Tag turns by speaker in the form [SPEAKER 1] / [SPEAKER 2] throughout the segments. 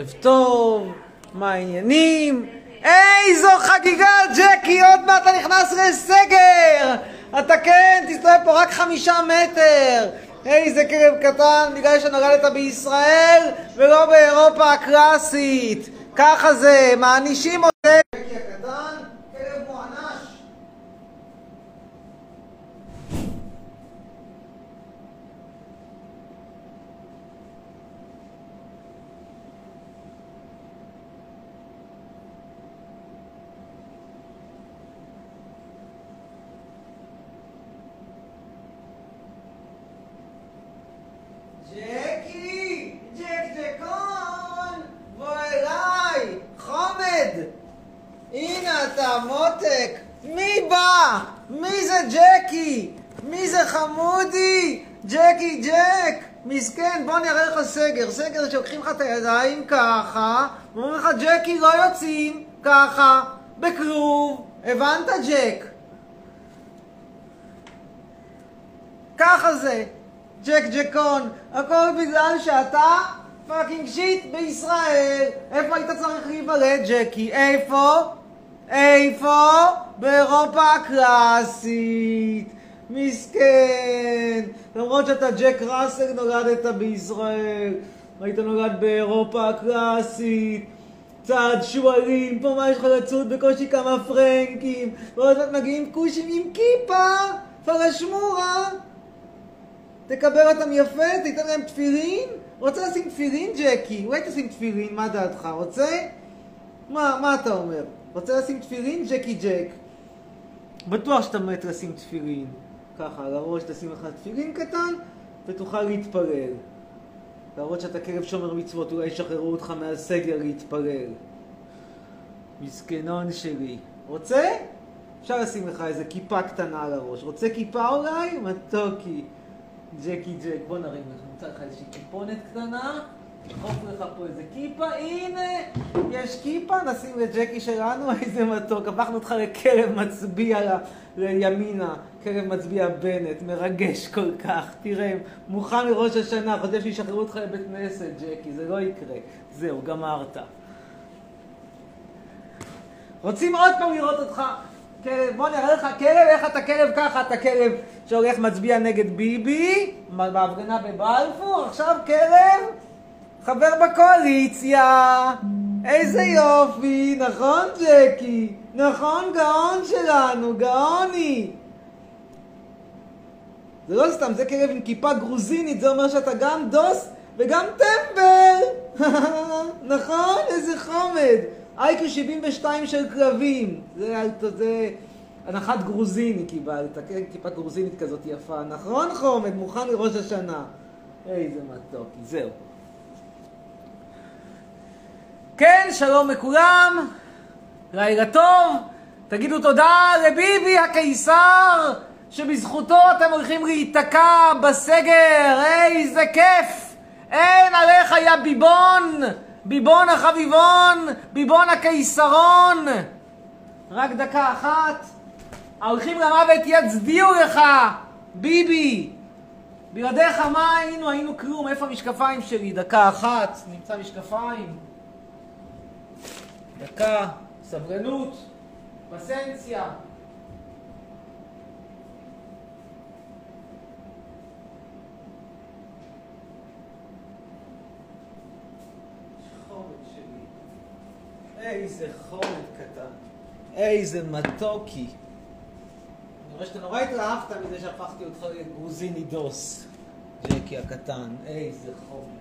[SPEAKER 1] ערב טוב, מה העניינים? איזו חגיגה, ג'קי, עוד מעט אתה נכנס לסגר! אתה כן, תסתובב פה רק חמישה מטר! איזה כלב קטן, בגלל שנולדת בישראל ולא באירופה הקלאסית! ככה זה, מענישים אותי! ג'קי הקטן, כלב מוענש! ג'קי! ג'ק ג'קון! בוא אליי! חומד! הנה אתה, מותק! מי בא? מי זה ג'קי? מי זה חמודי? ג'קי ג'ק! מסכן, בוא אני אראה לך סגר. סגר שלוקחים לך את הידיים ככה, ואומרים לך, ג'קי, לא יוצאים ככה, בכלוב. הבנת, ג'ק? ככה זה. ג'ק ג'קון, בגלל שאתה fucking shit בישראל. איפה היית צריך להיוולד, ג'קי? איפה? איפה? באירופה הקלאסית. מסכן. למרות שאתה ג'ק ראסל נולדת בישראל. היית נולד באירופה הקלאסית. צד שועלים, פה מה יש לך לצוד בקושי כמה פרנקים. ועוד מעט מגיעים כושים עם כיפה, פלשמורה. תקבל אותם יפה, תיתן להם תפילין? רוצה לשים תפילין, ג'קי? אולי תשים תפילין, מה דעתך? רוצה? מה, מה אתה אומר? רוצה לשים תפילין, ג'קי ג'ק? בטוח שאתה מת לשים תפילין. ככה, על הראש תשים לך תפילין קטן, ותוכל להתפלל. להראות שאתה כלב שומר מצוות, אולי ישחררו אותך מהסגר להתפלל. מסכנון שלי. רוצה? אפשר לשים לך איזה כיפה קטנה על הראש. רוצה כיפה אולי? מתוקי. ג'קי ג'ק, בוא נרים לך, נמצא לך איזושהי כיפונת קטנה, נדחוף לך פה איזה כיפה, הנה, יש כיפה, נשים לג'קי שלנו, איזה מתוק, הפכנו אותך לכלב מצביע ל... לימינה, כלב מצביע בנט, מרגש כל כך, תראה, מוכן לראש השנה, חושב שישחררו אותך לבית כנסת, ג'קי, זה לא יקרה, זהו, גמרת. רוצים עוד פעם לראות אותך? כלב, בוא נראה לך כלב, איך אתה כלב ככה, אתה כלב שהולך מצביע נגד ביבי, בהפגנה בבלפור, עכשיו כלב חבר בקואליציה. איזה יופי, נכון ג'קי? נכון גאון שלנו, גאוני. זה לא סתם, זה כלב עם כיפה גרוזינית, זה אומר שאתה גם דוס וגם טמבל. נכון? איזה חומד. אייקו 72 של כלבים. זה, זה הנחת גרוזיני קיבלת, כן? כיפה גרוזינית כזאת יפה. נכון חומד? מוכן לראש השנה. איזה מתוק. זהו. כן, שלום לכולם. לילה טוב. תגידו תודה לביבי הקיסר, שבזכותו אתם הולכים להיתקע בסגר. איזה כיף. אין עליך יא ביבון. ביבון החביבון, ביבון הקיסרון. רק דקה אחת. ההולכים למוות יצדיעו לך, ביבי. בלעדיך מה היינו? היינו כלום. איפה המשקפיים שלי? דקה אחת. נמצא משקפיים. דקה. סבלנות. פסנציה. איזה חומד קטן, איזה מתוקי. אני רואה שאתה נורא התרעמת מזה שהפכתי אותך לגרוזיני דוס, ג'קי הקטן, איזה חומד.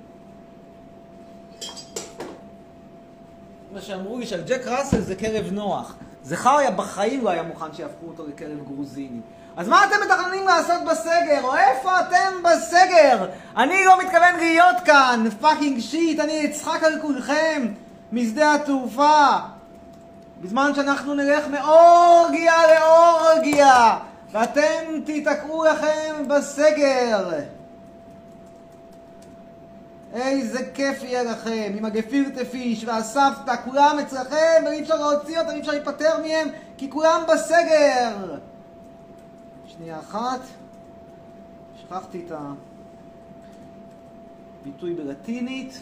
[SPEAKER 1] מה שאמרו לי שעל ג'ק ראסל זה כלב נוח. זכריה בחיים לא היה מוכן שיהפכו אותו לכלב גרוזיני. אז מה אתם מתכננים לעשות בסגר? או איפה אתם בסגר? אני לא מתכוון להיות כאן, fucking shit, אני אצחק על כולכם. משדה התעופה, בזמן שאנחנו נלך מאורגיה לאורגיה, ואתם תיתקעו לכם בסגר. איזה כיף יהיה לכם, עם הגפילטה פיש והסבתא, כולם אצלכם, ואי אפשר להוציא אותם, אי אפשר להיפטר מהם, כי כולם בסגר. שנייה אחת, שכחתי את הביטוי בלטינית.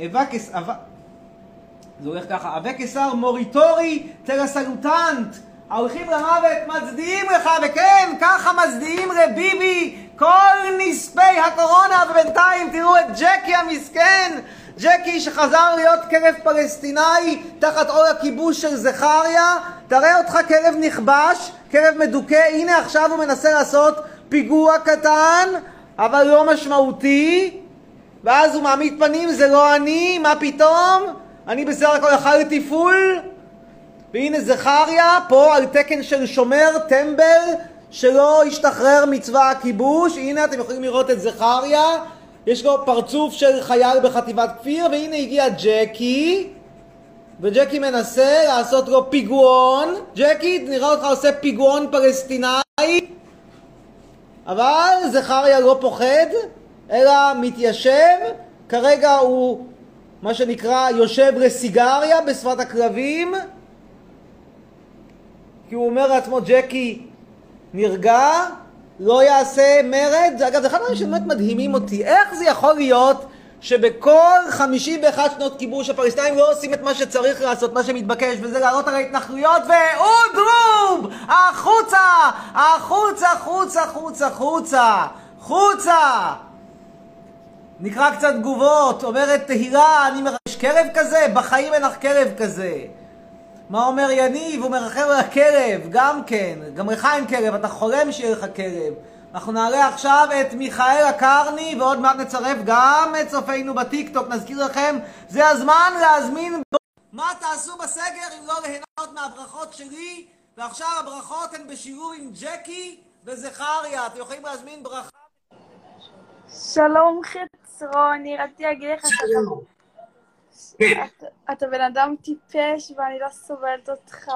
[SPEAKER 1] Ave Caes, Av... זה הולך ככה, Ave Caesar morituri te salutant, ההולכים למוות מצדיעים לך, וכן, ככה מצדיעים רביבי, כל נספי הקורונה, ובינתיים תראו את ג'קי המסכן, ג'קי שחזר להיות כלב פלסטיני תחת עול הכיבוש של זכריה, תראה אותך כלב נכבש, כלב מדוכא, הנה עכשיו הוא מנסה לעשות פיגוע קטן, אבל לא משמעותי, ואז הוא מעמיד פנים, זה לא אני, מה פתאום? אני בסך הכל אכלתי פול, והנה זכריה פה על תקן של שומר טמבל שלא השתחרר מצבא הכיבוש, הנה אתם יכולים לראות את זכריה, יש לו פרצוף של חייל בחטיבת כפיר, והנה הגיע ג'קי, וג'קי מנסה לעשות לו פיגועון, ג'קי נראה אותך עושה פיגועון פלסטיני, אבל זכריה לא פוחד, אלא מתיישב, כרגע הוא מה שנקרא יושב לסיגריה בשפת הכלבים, כי הוא אומר לעצמו ג'קי נרגע, לא יעשה מרד. אגב, זה אחד הדברים שבאמת מדהימים אותי. איך זה יכול להיות שבכל 51 שנות כיבוש הפלסטינים לא עושים את מה שצריך לעשות, מה שמתבקש, וזה לעלות על ההתנחלויות ואודרוב! החוצה! החוצה, חוצה, חוצה, חוצה! חוצה! נקרא קצת תגובות, אומרת תהילה, אני מרגיש כלב כזה? בחיים אין לך כלב כזה. מה אומר יניב? הוא מרחב על הכלב, גם כן. גם לך אין כלב, אתה חולם שיהיה לך כלב. אנחנו נעלה עכשיו את מיכאל הקרני, ועוד מעט נצרף גם את צופינו בטיקטוק. נזכיר לכם, זה הזמן להזמין... מה תעשו בסגר אם לא ליהנות מהברכות שלי? ועכשיו הברכות הן בשילוב עם ג'קי וזכריה. אתם יכולים להזמין ברכה...
[SPEAKER 2] שלום חצרוני, רציתי להגיד לך שאתה אתה בן אדם טיפש ואני לא סובלת אותך.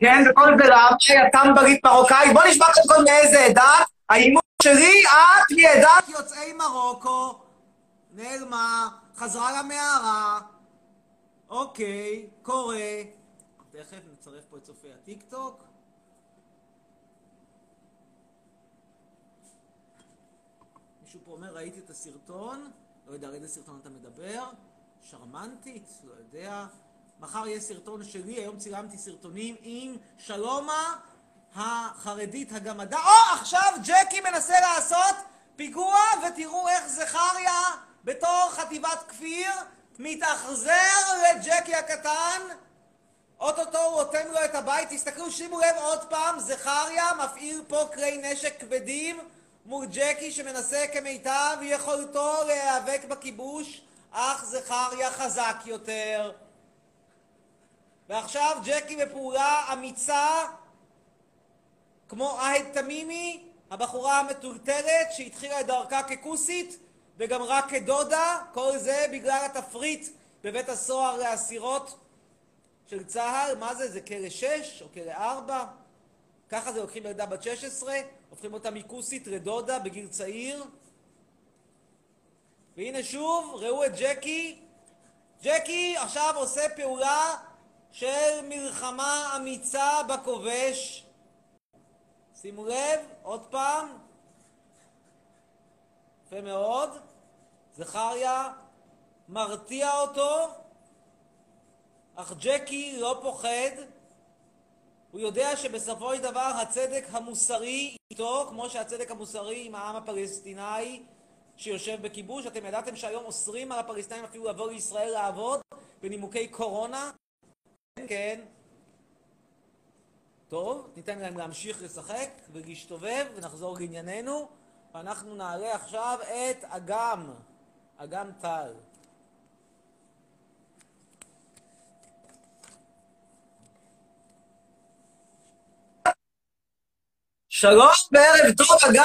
[SPEAKER 1] כן, וכל זה למה אתה ברית מרוקאי. בוא נשמע קודם כל מאיזה עדה. האימות שלי, את מעדת יוצאי מרוקו. נעלמה, חזרה למערה. אוקיי, קורה. תכף נצרף פה את צופי הטיקטוק. מישהו פה אומר, ראיתי את הסרטון, לא יודע על איזה סרטון אתה מדבר, שרמנטית, לא יודע. מחר יהיה סרטון שלי, היום צילמתי סרטונים עם שלומה החרדית הגמדה. או, עכשיו ג'קי מנסה לעשות פיגוע, ותראו איך זכריה בתור חטיבת כפיר מתאכזר לג'קי הקטן. אוטוטו הוא אוטם לו את הבית. תסתכלו, שימו לב עוד פעם, זכריה מפעיל פה כלי נשק כבדים מול ג'קי שמנסה כמיטב יכולתו להיאבק בכיבוש, אך זכריה חזק יותר. ועכשיו ג'קי בפעולה אמיצה, כמו אהד תמימי, הבחורה המטולטלת שהתחילה את דרכה ככוסית וגמרה כדודה, כל זה בגלל התפריט בבית הסוהר לאסירות של צה"ל. מה זה? זה כלא 6 או כלא 4? ככה זה לוקחים ילדה בת 16, הופכים אותה מכוסית לדודה בגיל צעיר. והנה שוב, ראו את ג'קי. ג'קי עכשיו עושה פעולה של מלחמה אמיצה בכובש. שימו לב, עוד פעם. יפה מאוד. זכריה מרתיע אותו, אך ג'קי לא פוחד. הוא יודע שבסופו של דבר הצדק המוסרי איתו, כמו שהצדק המוסרי עם העם הפלסטיני שיושב בכיבוש. אתם ידעתם שהיום אוסרים על הפלסטינים אפילו לבוא לישראל לעבוד בנימוקי קורונה? כן, כן. טוב, ניתן להם להמשיך לשחק ולהשתובב ונחזור לענייננו. ואנחנו נעלה עכשיו את אגם, אגם טל. שלום וערב טוב, אגם.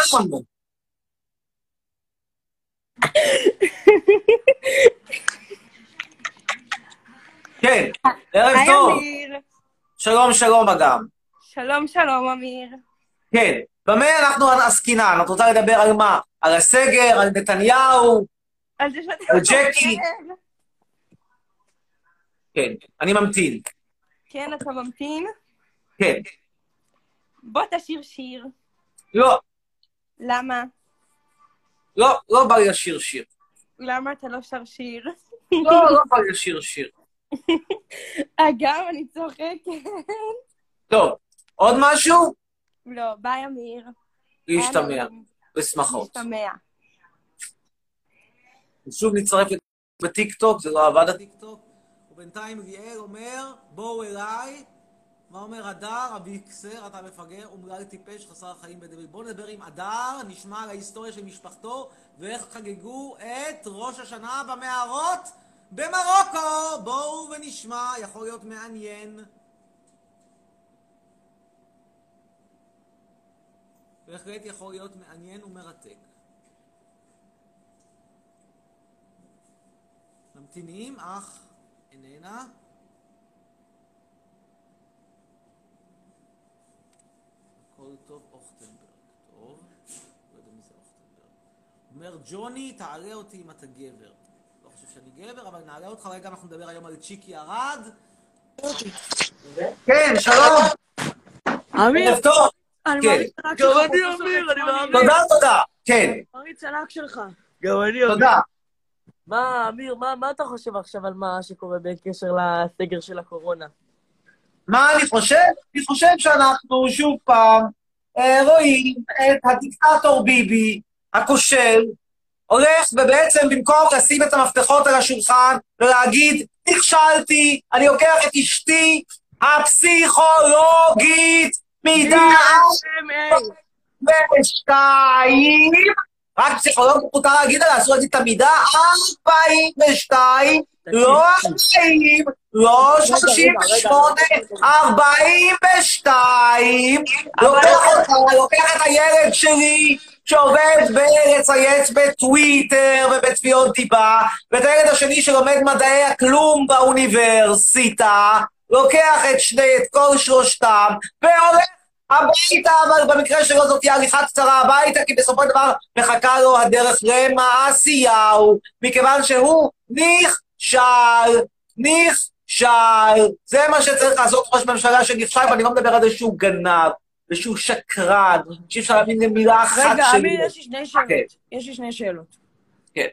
[SPEAKER 1] כן, ערב
[SPEAKER 2] היי
[SPEAKER 1] טוב.
[SPEAKER 2] אמיר.
[SPEAKER 1] שלום, שלום, אגם.
[SPEAKER 2] שלום שלום אמיר.
[SPEAKER 1] כן, במה אנחנו עסקינן? את רוצה לדבר על מה? על הסגר, על נתניהו?
[SPEAKER 2] על.
[SPEAKER 1] על ג'קי? כן, אני ממתין.
[SPEAKER 2] כן, אתה ממתין?
[SPEAKER 1] כן.
[SPEAKER 2] בוא תשיר שיר.
[SPEAKER 1] לא,
[SPEAKER 2] למה?
[SPEAKER 1] לא, לא בא לי לשיר שיר.
[SPEAKER 2] למה אתה לא שר שיר?
[SPEAKER 3] לא, לא יכול לשיר שיר.
[SPEAKER 2] אגב, אני צוחקת.
[SPEAKER 3] טוב, עוד משהו?
[SPEAKER 2] לא, ביי, אמיר.
[SPEAKER 3] להשתמע. בשמחות.
[SPEAKER 2] להשתמע.
[SPEAKER 3] שוב נצטרף בטיקטוק, זה לא עבד הטיקטוק. ובינתיים ליאל אומר, בואו אליי. מה אומר הדר? אביקסר, אתה מפגר, אומלל טיפש, חסר חיים בדבל. בואו נדבר עם הדר, נשמע על ההיסטוריה של משפחתו, ואיך חגגו את ראש השנה במערות במרוקו. בואו ונשמע, יכול להיות מעניין. בהחלט יכול להיות מעניין ומרתק. ממתינים, אך איננה. הכל טוב, אוכטנברג. טוב, לא יודע מי זה אוכטנברג. אומר ג'וני, תעלה אותי אם אתה גבר. לא חושב שאני גבר, אבל נעלה אותך רגע, אנחנו נדבר היום על צ'יקי ארד. כן, שלום.
[SPEAKER 2] אמיר. אני
[SPEAKER 3] כן.
[SPEAKER 2] מעריץ ענק
[SPEAKER 4] גם
[SPEAKER 2] שלך.
[SPEAKER 4] אני אמיר, אני. מאמין.
[SPEAKER 3] תודה, תודה. כן,
[SPEAKER 2] מעריץ ענק שלך.
[SPEAKER 4] גם אני אמיר.
[SPEAKER 3] תודה.
[SPEAKER 4] מה, אמיר, מה, מה אתה חושב עכשיו על מה שקורה בקשר לסגר של הקורונה?
[SPEAKER 3] מה אני חושב? אני חושב שאנחנו שוב פעם רואים את הדיקטטור ביבי, הכושל, הולך ובעצם במקום לשים את המפתחות על השולחן ולהגיד, נכשלתי, אני לוקח את אשתי הפסיכולוגית מדעת ושתיים, רק פסיכולוג מותר להגיד עליה, אסור להגיד את המידה, 42, לא 40, לא 38, 42, לוקח אותה, לוקח את הילד שלי, שעובד בלצייץ בטוויטר ובתביעות דיבה, ואת הילד השני שלומד מדעי הכלום באוניברסיטה, לוקח את שני, את כל שלושתם, והולך הביתה, אבל במקרה שלו זאת תהיה הליכה קצרה הביתה, כי בסופו של דבר מחכה לו הדרך למעשיהו, מכיוון שהוא נכשל, נכשל. זה מה שצריך לעשות ראש ממשלה שנכשל, ואני לא מדבר על זה שהוא גנב, ושהוא שקרן, שאי אפשר להבין למילה אחת
[SPEAKER 2] רגע,
[SPEAKER 3] שלי.
[SPEAKER 2] אמיר, יש לי שני שאלות.
[SPEAKER 3] כן.
[SPEAKER 2] יש לי שני שאלות.
[SPEAKER 3] כן.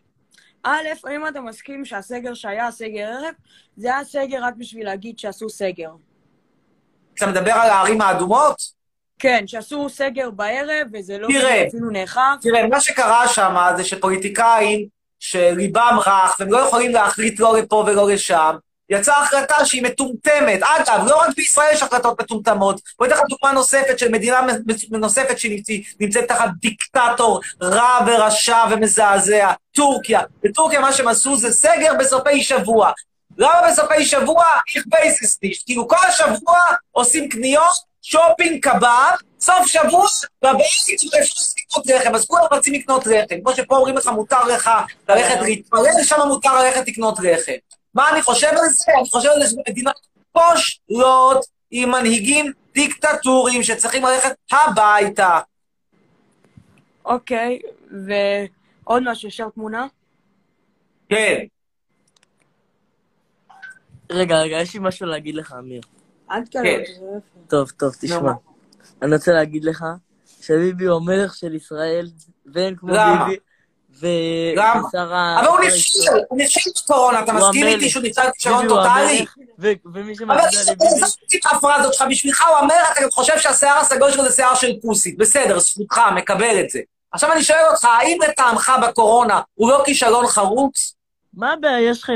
[SPEAKER 2] א', האם אתה מסכים שהסגר שהיה, סגר ערב, זה היה סגר רק בשביל להגיד שעשו סגר?
[SPEAKER 3] אתה מדבר על הערים האדומות?
[SPEAKER 2] כן, שעשו סגר בערב, וזה לא
[SPEAKER 3] תראה.
[SPEAKER 2] אפילו נאכף.
[SPEAKER 3] תראה, מה שקרה שם זה שפוליטיקאים שליבם רך והם לא יכולים להחליט לא לפה ולא לשם, יצאה החלטה שהיא מטומטמת. אגב, לא רק בישראל יש החלטות מטומטמות. בוא אתן לך דוגמה נוספת של מדינה נוספת שנמצאת תחת דיקטטור רע ורשע ומזעזע, טורקיה. בטורקיה מה שהם עשו זה סגר בסופי שבוע. למה בסופי שבוע? איך ווייס עס נישט. כאילו כל השבוע עושים קניות, שופינג קבב, סוף שבוע, בבית אפשר לקנות לחם, אז כולם רוצים לקנות לחם. כמו שפה אומרים לך, מותר לך ללכת להתפלל, שם מותר ללכת לקנות לחם. מה אני חושב על זה? אני חושב על זה שמדינות כושלות עם מנהיגים דיקטטוריים שצריכים ללכת הביתה.
[SPEAKER 2] אוקיי, ועוד משהו, אפשר תמונה?
[SPEAKER 3] כן.
[SPEAKER 4] רגע, רגע, יש לי משהו להגיד לך, אמיר.
[SPEAKER 2] אל. אותי, זה לא יפה.
[SPEAKER 4] טוב, טוב, תשמע. אני רוצה להגיד לך שביבי הוא המלך של ישראל, ואין כמו? ביבי. ו...
[SPEAKER 3] למה? אבל הוא נכשל. הוא נכשל בקורונה, אתה מסכים. איתי שהוא נכשל
[SPEAKER 4] הוא
[SPEAKER 3] טוטאלי?
[SPEAKER 4] ומי
[SPEAKER 3] אבל
[SPEAKER 4] שמצביע לביבי...
[SPEAKER 3] עזבתי את ההפרעה שלך, בשבילך הוא המלך, אתה חושב שהשיער הסגול שלו זה שיער של כוסית. בסדר, זכותך, מקבל את זה. עכשיו אני שואל אותך, האם לטעמך בקורונה הוא לא כישלון חרוץ?
[SPEAKER 4] מה הבעיה שלך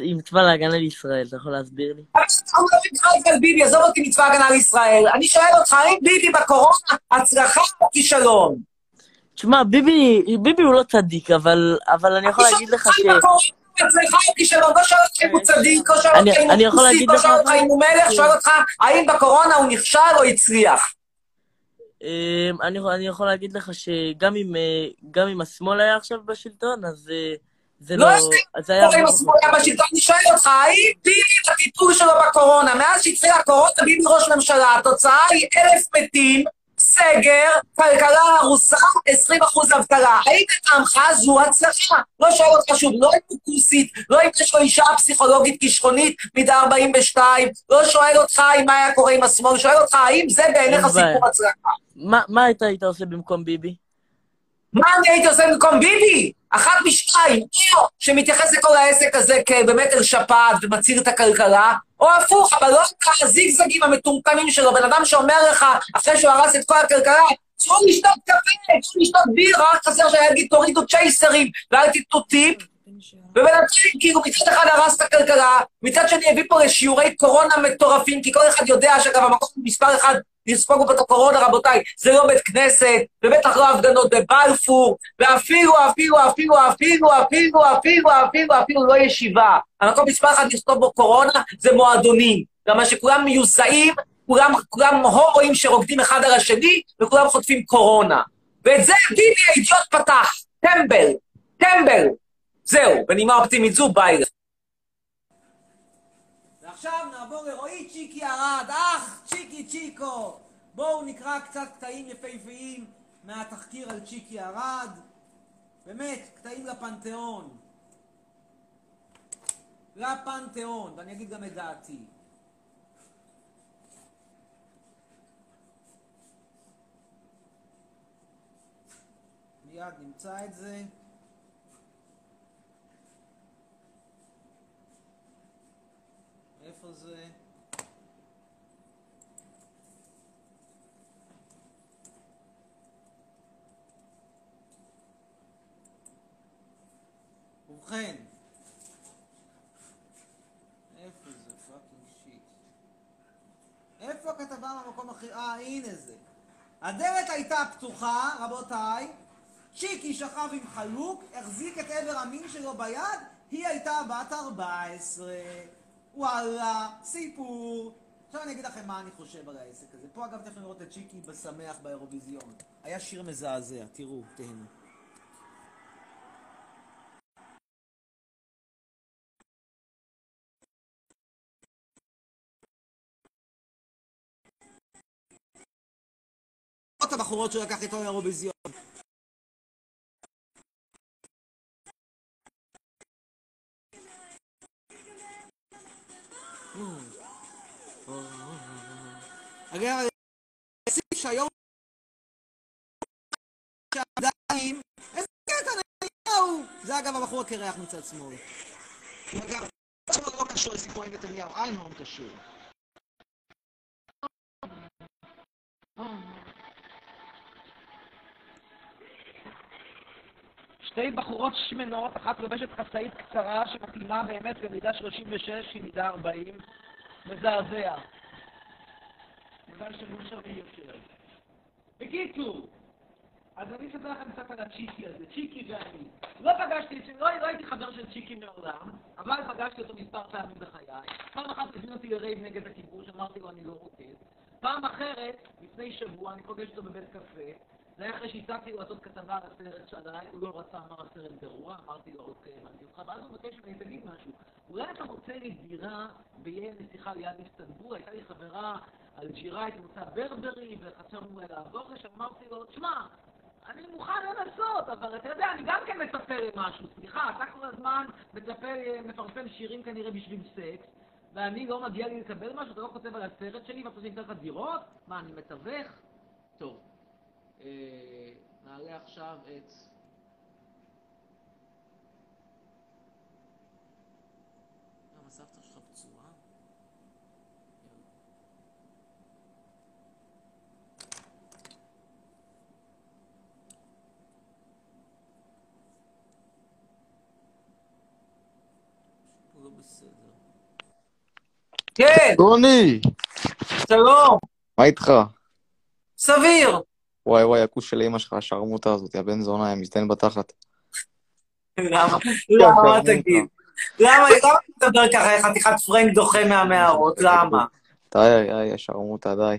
[SPEAKER 4] עם- צבא להגנה לישראל? אתה יכול להסביר לי?
[SPEAKER 3] על ביבי, עזוב אותי מצבא הגנה לישראל. אני שואל אותך, האם ביבי בקורונה הצלחה או כישלון?
[SPEAKER 4] תשמע, ביבי, ביבי הוא לא צדיק, אבל, אבל אני יכול להגיד לך ש...
[SPEAKER 3] הצלחה או כישלון, לא שואל אותך אם הוא צדיק, לא שואל אותך אם הוא
[SPEAKER 4] להגיד
[SPEAKER 3] לא שואל אותך אם הוא מלך, שואל אותך האם בקורונה הוא נכשל או הצליח.
[SPEAKER 4] אמ, אני, יכול- להגיד לך שגם אם, אה, השמאל היה עכשיו בשלטון, אז אה, זה
[SPEAKER 3] לא
[SPEAKER 4] לא... זה היה...
[SPEAKER 3] עם השמאל היה בשלטון, אני שואל אותך, האם ביבי בטיפול שלו בקורונה, מאז שהתחילה הקורונה, ביבי ראש ממשלה, התוצאה היא אלף מתים, סגר, כלכלה הרוסה, 20% אבטלה. האם לטעמך זו הצלחה? לא שואל אותך שוב, לא אם הוא כוסית, לא אם יש לו אישה פסיכולוגית כישרונית מידה 42, לא שואל אותך אם מה היה קורה עם השמאל, שואל אותך האם זה בעיניך. סיפור הצלחה.
[SPEAKER 4] מה, היית עושה במקום ביבי?
[SPEAKER 3] מה אני הייתי עושה במקום ביבי? אחת משתיים, או שמתייחס לכל העסק הזה כבאמת אל שפעת ומציל את הכלכלה, או הפוך, אבל לא את הזיגזגים המטומטמים שלו, בן אדם שאומר לך, אחרי שהוא הרס את כל הכלכלה, צאו לשתות קפה, צאו לשתות בירה, רק חסר שהיה להגיד תורידו צ'ייסרים ואל תיתנו טיפ, ובינתיים, כאילו, מצד אחד הרס את הכלכלה, מצד שני הביא פה לשיעורי קורונה מטורפים, כי כל אחד יודע שאגב, המקום מספר אחד לספוג פה את הקורונה, רבותיי, זה לא בית כנסת, ובטח לא הפגנות בבלפור, ואפילו, אפילו, אפילו, אפילו, אפילו, אפילו, אפילו, אפילו לא ישיבה. המקום מספר אחד לכתוב בו קורונה זה מועדונים. למה שכולם מיוזעים, כולם, כולם הומואים שרוקדים אחד על השני, וכולם חוטפים קורונה. ואת זה ביבי האידיוט פתח. טמבל, טמבל. זהו, בנימה אופטימית זו, ביי.
[SPEAKER 1] ועכשיו נעבור לרועי צ'יקי ארד, אח, צ'יקי צ'יקו. בואו נקרא קצת קטעים יפהפיים מהתחקיר על צ'יקי ארד. באמת, קטעים לפנתיאון. לפנתיאון, ואני אגיד גם את דעתי. מיד נמצא את זה. זה? ובכן, איפה זה fucking shit? איפה הכתבה במקום הכי... אה, הנה זה. הדלת הייתה פתוחה, רבותיי, צ'יקי שכב עם חלוק, החזיק את עבר המין שלו ביד, היא הייתה בת 14. וואלה, סיפור. עכשיו אני אגיד לכם מה אני חושב על העסק הזה. פה אגב תכף לראות את צ'יקי בשמח באירוויזיון. היה שיר מזעזע, תראו, תהנו. הבחורות שהוא לקח איתו לאירוויזיון. אגב, הסיף שהיום שעדיין, איזה קטע נתניהו! זה אגב הבחור הקרח מצד שמאל. אגב, זה לא קשור לסיפור עם נתניהו, מאוד קשור. שתי בחורות שמנות, אחת לובשת חצאית קצרה שמתאימה באמת למידה 36, היא מידה 40. מזעזע. מזל שמושבים יותר. בקיצור, אז אני אספר לכם קצת על הצ'יקי הזה, צ'יקי ואני. לא פגשתי, לא, לא הייתי חבר של צ'יקי מעולם, אבל פגשתי אותו מספר פעמים בחיי. פעם אחת הזמין אותי לרייב נגד הכיבוש, אמרתי לו אני לא רוקד. פעם אחרת, לפני שבוע, אני פוגש אותו בבית קפה, זה היה אחרי שהצעתי לו לעשות כתבה על הסרט שעליי, הוא לא רצה, אמר הסרט גרוע, אמרתי לו, אוקיי, הבנתי אותך, ואז הוא מבקש ממני, תגיד משהו, אולי אתה מוצא לי דירה ביהיה נסיכה ליד איסטנבול, הייתה לי חברה אלג'יראית ממוצא ברברי, וחשבנו לעבור לשם, אמרתי לו, תשמע, אני מוכן לנסות, אבל אתה יודע, אני גם כן מצפה למשהו, סליחה, אתה כל הזמן מצפה, מפרסם שירים כנראה בשביל סקס, ואני לא מגיע לי לקבל משהו, אתה לא כותב על הסרט שלי, ואתה רוצה שאני לך דירות? מה, אני מתווך? טוב. נעלה עכשיו את... גם הסבתא שלך פצועה? הוא לא בסדר. כן,
[SPEAKER 5] רוני,
[SPEAKER 3] שלום,
[SPEAKER 5] מה איתך?
[SPEAKER 3] סביר.
[SPEAKER 5] וואי וואי, הכוש של אמא שלך, השרמוטה הזאת, הבן זונה, היה מזדיין בתחת.
[SPEAKER 3] למה? למה? מה תגיד? למה? למה אתה מדבר ככה, חתיכת פרנק דוחה מהמערות? למה?
[SPEAKER 5] די, די, השרמוטה, די.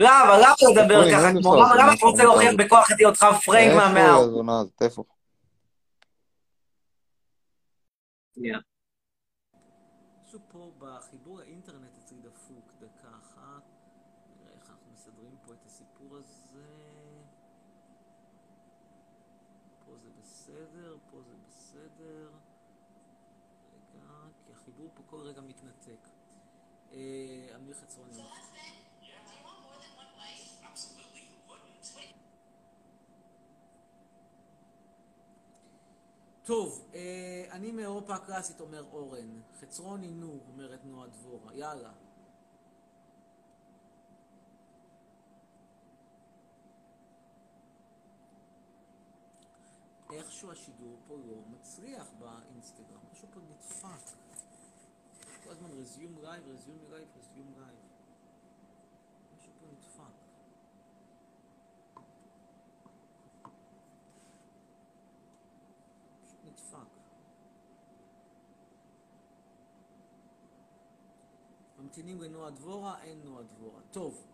[SPEAKER 3] למה? למה לדבר ככה? למה אתה רוצה להוכיח. בכוח את היותך פרנק
[SPEAKER 5] איפה
[SPEAKER 3] מהמערות?
[SPEAKER 5] הזונה הזאת? איפה?
[SPEAKER 1] משהו פה בחיבור האינטרנט אצלי דפוק, דקה אחת. נראה איך אנחנו מסדרים פה את הסיפור הזה. פה זה בסדר, פה זה בסדר. רגע, כי החיבור פה כל רגע מתנתק. אה, אמיר חצרוני. טוב, אה, אני מאירופה הקלאסית אומר אורן. חצרוני נו, אומרת נועה דבורה. יאללה. איכשהו השידור פה לא מצליח באינסטגרם, משהו פה נדפק. כל הזמן resume live, resume live, resume live. משהו פה נדפק. פשוט נדפק. ממתינים לנועה דבורה, אין נועה דבורה. טוב,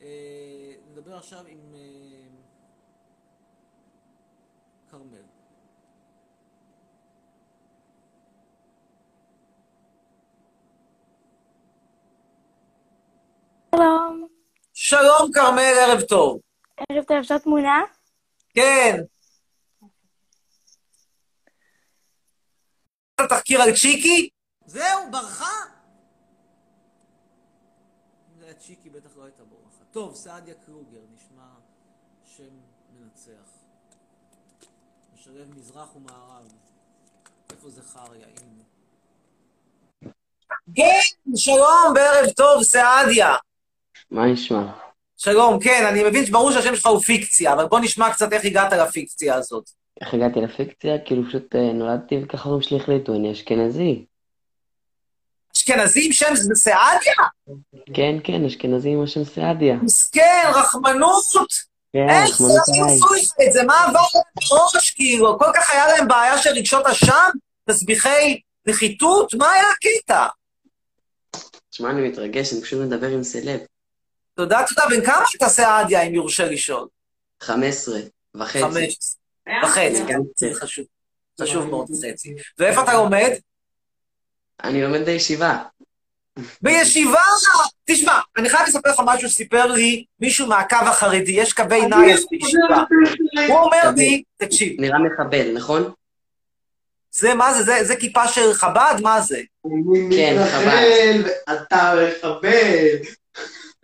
[SPEAKER 1] אה, נדבר עכשיו עם אה, כרמל.
[SPEAKER 6] שלום,
[SPEAKER 3] שלום כרמל, ערב טוב.
[SPEAKER 6] ערב טוב, אפשר תמונה?
[SPEAKER 3] כן. התחקיר על צ'יקי?
[SPEAKER 1] זהו, ברחה? אם זה היה צ'יקי, בטח לא הייתה בורחה. טוב, סעדיה קרוגר, נשמע שם מנצח. משלב מזרח ומערב. איפה זכריה? הנה.
[SPEAKER 3] כן, שלום וערב טוב, סעדיה.
[SPEAKER 7] מה נשמע?
[SPEAKER 3] שלום, כן, אני מבין שברור שהשם שלך הוא פיקציה, אבל בוא נשמע קצת איך הגעת לפיקציה הזאת.
[SPEAKER 7] איך הגעתי לפיקציה? כאילו פשוט אה, נולדתי וככה ההורים שלי החליטו, אני אשכנזי.
[SPEAKER 3] אשכנזי עם שם סעדיה?
[SPEAKER 7] כן, כן, אשכנזי עם השם סעדיה.
[SPEAKER 3] מסכן, רחמנות.
[SPEAKER 7] כן,
[SPEAKER 3] איך
[SPEAKER 7] עליי.
[SPEAKER 3] עשו את זה? מה עבר להם בראש, כאילו? כל כך היה להם בעיה של רגשות אשם? תסביכי נחיתות? מה היה הקטע?
[SPEAKER 7] תשמע, אני מתרגש, אני פשוט מדבר עם סלב.
[SPEAKER 3] תודה, תודה. בן כמה אתה סעדיה, אם יורשה לשאול?
[SPEAKER 7] 15 וחצי.
[SPEAKER 3] חמש וחצי,
[SPEAKER 7] כן.
[SPEAKER 3] זה חשוב. חשוב מאוד חצי. ואיפה אתה לומד?
[SPEAKER 7] אני לומד בישיבה.
[SPEAKER 3] בישיבה! תשמע, אני חייב לספר לך משהו שסיפר לי מישהו מהקו החרדי, יש קווי נייעס בישיבה. הוא אומר לי, תקשיב,
[SPEAKER 7] נראה מחבל, נכון?
[SPEAKER 3] זה מה זה? זה, זה כיפה של חב"ד? מה זה?
[SPEAKER 7] כן, חבל.
[SPEAKER 8] אתה מחבל.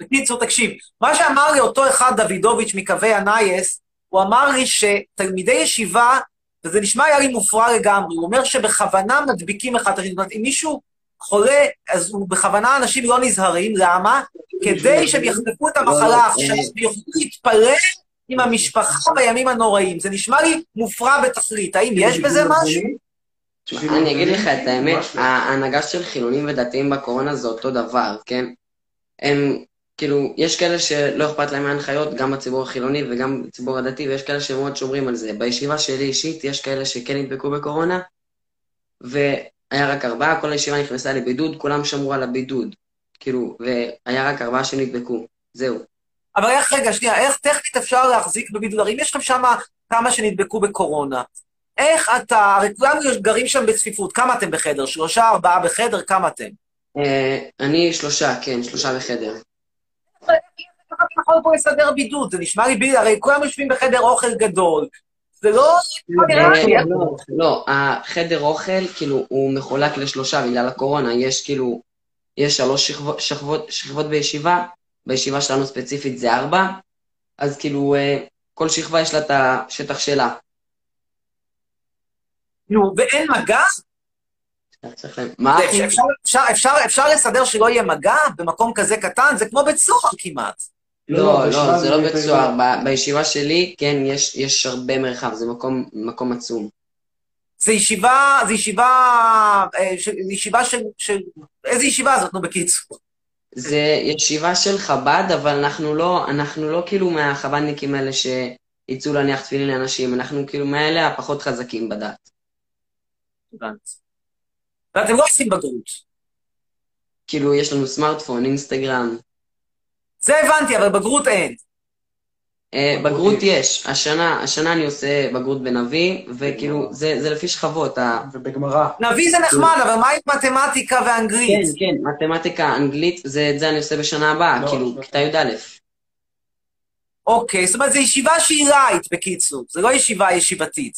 [SPEAKER 3] בקיצור, תקשיב, מה שאמר לי אותו אחד, דוידוביץ' מקווי הנייעס, הוא אמר לי שתלמידי ישיבה, וזה נשמע היה לי מופרע לגמרי, הוא אומר שבכוונה מדביקים אחד את השני. זאת אומרת, אם מישהו חולה, אז הוא בכוונה אנשים לא נזהרים, למה? כדי שהם יחטפו את המחלה עכשיו ויוכלו להתפלל עם המשפחה בימים הנוראים. זה נשמע לי מופרע בתכלית, האם יש בזה משהו?
[SPEAKER 7] אני אגיד לך את האמת, ההנהגה של חילונים ודתיים בקורונה זה אותו דבר, כן? הם, כאילו, יש כאלה שלא אכפת להם מההנחיות, גם בציבור החילוני וגם בציבור הדתי, ויש כאלה שמאוד שומרים על זה. בישיבה שלי אישית, יש כאלה שכן נדבקו בקורונה, והיה רק ארבעה, כל הישיבה נכנסה לבידוד, כולם שמרו על הבידוד. כאילו, והיה רק ארבעה שנדבקו. זהו.
[SPEAKER 3] אבל איך, רגע, שנייה, איך טכנית אפשר להחזיק בבידוד? הרי אם יש לכם שם כמה שנדבקו בקורונה, איך אתה, הרי כולנו גרים שם בצפיפות, כמה אתם בחדר? שלושה, ארבעה בחדר? כמה אתם?
[SPEAKER 7] אה, אני שלושה, כן, שלושה בחדר.
[SPEAKER 3] איך אתה יכול פה לסדר בידוד? זה נשמע לי הרי כולם יושבים בחדר אוכל גדול. זה לא... לא.
[SPEAKER 7] אה, לא, לא, החדר אוכל, כאילו, הוא מחולק לשלושה בגלל הקורונה. יש כאילו, יש שלוש שכבות, בישיבה, בישיבה שלנו ספציפית זה ארבע, אז כאילו, אה, כל שכבה יש לה את השטח שלה.
[SPEAKER 3] נו, ואין מגע?
[SPEAKER 7] מה
[SPEAKER 3] אפשר לסדר שלא יהיה מגע במקום כזה קטן? זה כמו בית סוהר כמעט.
[SPEAKER 7] לא, לא, זה לא בית סוהר. ב- בישיבה שלי, כן, יש, יש הרבה מרחב, זה מקום, מקום עצום.
[SPEAKER 3] זה ישיבה, זה ישיבה, אה, ש- ישיבה של, של... איזה ישיבה זאת, נו, בקיצור?
[SPEAKER 7] זה ישיבה של חב"ד, אבל אנחנו לא, אנחנו לא כאילו מהחב"דניקים האלה שיצאו להניח תפילין לאנשים, אנחנו כאילו מאלה הפחות חזקים בדת.
[SPEAKER 3] הבנתי. ואתם לא עושים בגרות.
[SPEAKER 7] כאילו, יש לנו סמארטפון, אינסטגרם.
[SPEAKER 3] זה הבנתי, אבל בגרות אין.
[SPEAKER 7] אה, בגרות יש. השנה, השנה אני עושה בגרות בנביא, וכאילו, זה, זה לפי שכבות. ה...
[SPEAKER 8] ובגמרא.
[SPEAKER 3] נביא זה נחמד, אבל מה עם מתמטיקה ואנגלית?
[SPEAKER 7] כן, כן, מתמטיקה, אנגלית, זה, את זה אני עושה בשנה הבאה,
[SPEAKER 8] לא,
[SPEAKER 7] כאילו,
[SPEAKER 8] לא.
[SPEAKER 7] כיתה י"א.
[SPEAKER 3] אוקיי, זאת אומרת, זו ישיבה שהיא light, בקיצור. זה לא ישיבה ישיבתית.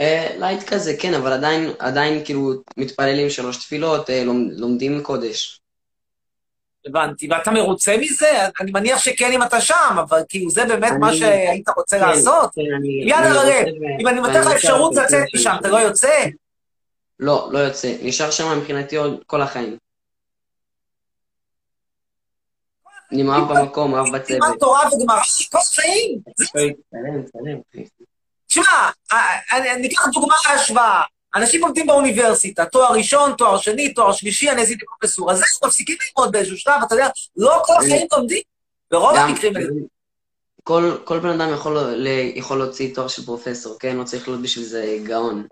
[SPEAKER 7] אה, light כזה, כן, אבל עדיין, עדיין כאילו מתפללים שלוש תפילות, אה, לומד, לומדים קודש.
[SPEAKER 3] הבנתי. ואתה מרוצה מזה? אני מניח שכן אם אתה שם, אבל כאילו זה באמת מה שהיית רוצה
[SPEAKER 7] כן,
[SPEAKER 3] לעשות?
[SPEAKER 7] כן, אני-
[SPEAKER 3] יאללה,
[SPEAKER 7] אני
[SPEAKER 3] אם אני נותן לך אפשרות לצאת. משם, אתה לא יוצא?
[SPEAKER 7] לא, לא יוצא. נשאר שם מבחינתי עוד כל החיים. אני מאוהב במקום, מאוהב
[SPEAKER 3] לימד
[SPEAKER 7] בצוות.
[SPEAKER 3] תורה וגמרא, כל החיים. תשמע, אה, אני- אני אקח דוגמה להשוואה. אנשים לומדים באוניברסיטה, תואר ראשון, תואר שני, תואר שלישי, אני עשיתי פרופסור. אז הם מפסיקים ללמוד באיזשהו שלב, אתה יודע, לא כל החיים לומדים. ברוב המקרים האלה.
[SPEAKER 7] כל, כל בן אדם יכול, ל- יכול להוציא תואר של פרופסור, כן? לא צריך להיות בשביל זה גאון.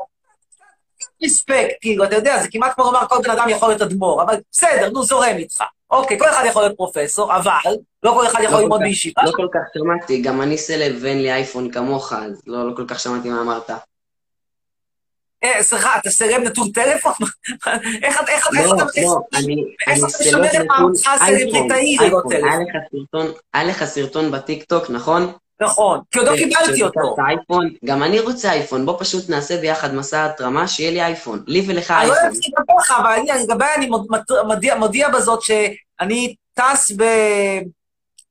[SPEAKER 3] רספקט, כאילו, אתה יודע, זה כמעט כמו לומר כל בן אדם יכול להיות אדמו"ר, אבל בסדר, נו, זורם איתך. אוקיי, כל אחד יכול להיות פרופסור, אבל לא כל אחד יכול
[SPEAKER 7] לא
[SPEAKER 3] ללמוד
[SPEAKER 7] כל כך-
[SPEAKER 3] בישיבה.
[SPEAKER 7] לא כל כך שמעתי, גם אני סלב ואין לי אייפון כמוך, אז לא, לא כל כך שמעתי מה אמרת.
[SPEAKER 3] אה, סליחה, אתה סרב נטול טלפון? איך אתה, איך אתה, איך
[SPEAKER 7] לא, לא, אני,
[SPEAKER 3] איך אתה משמר את מעמדך
[SPEAKER 7] אייפון,
[SPEAKER 3] הסלבריטאי ללא
[SPEAKER 7] אייפון. היה
[SPEAKER 3] טלפון?
[SPEAKER 7] לך סרטון, היה לך סרטון בטיקטוק, נכון?
[SPEAKER 3] נכון, כי עוד לא
[SPEAKER 7] ש-
[SPEAKER 3] קיבלתי אותו.
[SPEAKER 7] אייפון, גם אני רוצה אייפון, בוא פשוט נעשה ביחד מסע התרמה, שיהיה לי אייפון. לי ולך
[SPEAKER 3] אני לא
[SPEAKER 7] אייפון.
[SPEAKER 3] יודעת לגביך, אבל אני, לגבי אני מודיע בזאת שאני טס ב...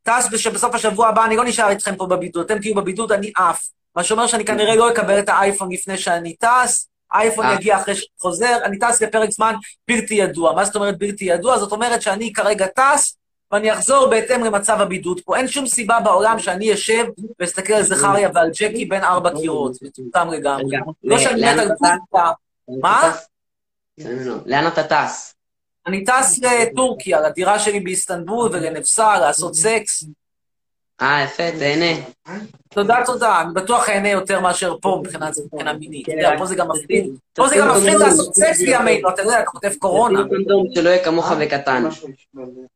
[SPEAKER 3] טס שבסוף השבוע הבא, אני לא נשאר איתכם פה בבידוד, אתם תהיו בבידוד, אני עף. מה שאומר שאני כנראה לא אקבל את האייפון לפני שאני טס, האייפון
[SPEAKER 7] אה.
[SPEAKER 3] יגיע אחרי שאני חוזר, אני טס לפרק זמן בלתי ידוע. מה זאת אומרת בלתי ידוע? זאת אומרת שאני כרגע טס, ואני אחזור בהתאם למצב הבידוד פה. אין שום סיבה בעולם שאני אשב ואסתכל על זכריה ועל ג'קי בין ארבע קירות, מטומטם לגמרי. לא
[SPEAKER 7] ל-
[SPEAKER 3] שאני מת על? קוסטה. מה?
[SPEAKER 7] לא, לא, לא. לאן אתה טס?
[SPEAKER 3] אני טס לטורקיה, לדירה שלי באיסטנבול ולנבסר, לעשות סקס.
[SPEAKER 7] אה, יפה, תהנה.
[SPEAKER 3] תודה, תודה. אני בטוח אהנה יותר מאשר פה מבחינה מבחינה מינית. אתה יודע, פה זה גם מפחיד. פה זה גם מפחיד. לעשות סקס בימינו, אתה יודע, אתה כותב קורונה.
[SPEAKER 7] שלא יהיה כמוך וקטן.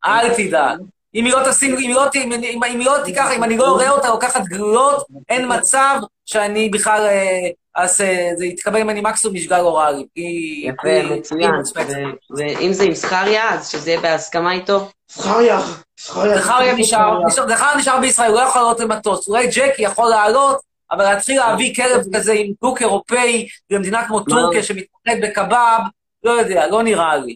[SPEAKER 3] אל תדאג. אם היא לא תשים, אם היא לא, אם, אם, לא תיקח, אם אני לא אראה אותה לוקחת גלולות, אין מצב שאני בכלל אה, אעשה, זה יתקבל ממני מקסימום משגל אוראלי.
[SPEAKER 7] יפה, מצוין. ואם זה עם זכריה, אז שזה יהיה בהסכמה איתו.
[SPEAKER 8] זכריה, זכריה.
[SPEAKER 3] נשאר, בישראל, הוא לא יכול לעלות למטוס. אולי ג'קי יכול לעלות, אבל להתחיל להביא כלב כזה עם דוק אירופאי במדינה כמו טורקיה שמתמקד בקבב, לא יודע, לא נראה לי.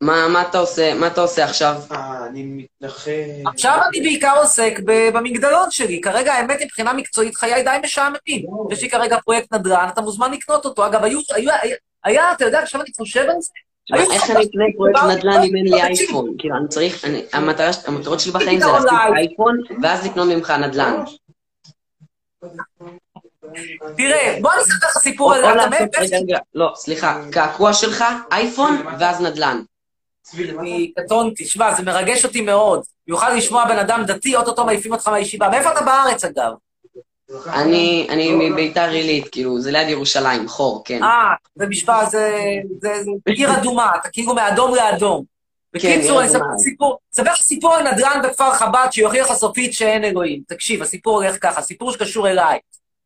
[SPEAKER 7] מה מה אתה עושה, מה אתה עושה עכשיו?
[SPEAKER 8] אה, אני מתנחל.
[SPEAKER 3] עכשיו אני בעיקר עוסק במגדלון שלי. כרגע, האמת, מבחינה מקצועית, חיי די משעממים. יש לי כרגע פרויקט נדל"ן, אתה מוזמן לקנות אותו. אגב, היו, היה- היה, אתה יודע, עכשיו אני חושב על זה,
[SPEAKER 7] איך אני אקנה פרויקט נדל"ן אם אין לי. אייפון? כאילו, אני צריך, המטרות שלי בחיים זה להשיג. אייפון, ואז לקנות ממך נדל"ן.
[SPEAKER 3] תראה, בוא אני אספר לך סיפור על...
[SPEAKER 7] לא, סליחה, קעקוע שלך, אייפון, ואז נדל"ן.
[SPEAKER 3] אני קטונתי, שמע, זה מרגש אותי מאוד. במיוחד לשמוע בן אדם דתי, אוטוטו מעיפים אותך מהישיבה. מאיפה אתה בארץ, אגב?
[SPEAKER 7] אני אני מביתר עילית, כאילו, זה ליד ירושלים, חור, כן.
[SPEAKER 3] אה, זה משפט, זה, זה, זה עיר אדומה, אתה כאילו מאדום לאדום.
[SPEAKER 7] כן,
[SPEAKER 3] בקיצור, אני אספר סיפור, אספר סיפור על נדל"ן בכפר חב"ד שיוכיח לך סופית שאין אלוהים. תקשיב, הסיפור הולך ככה, סיפור שקשור אליי.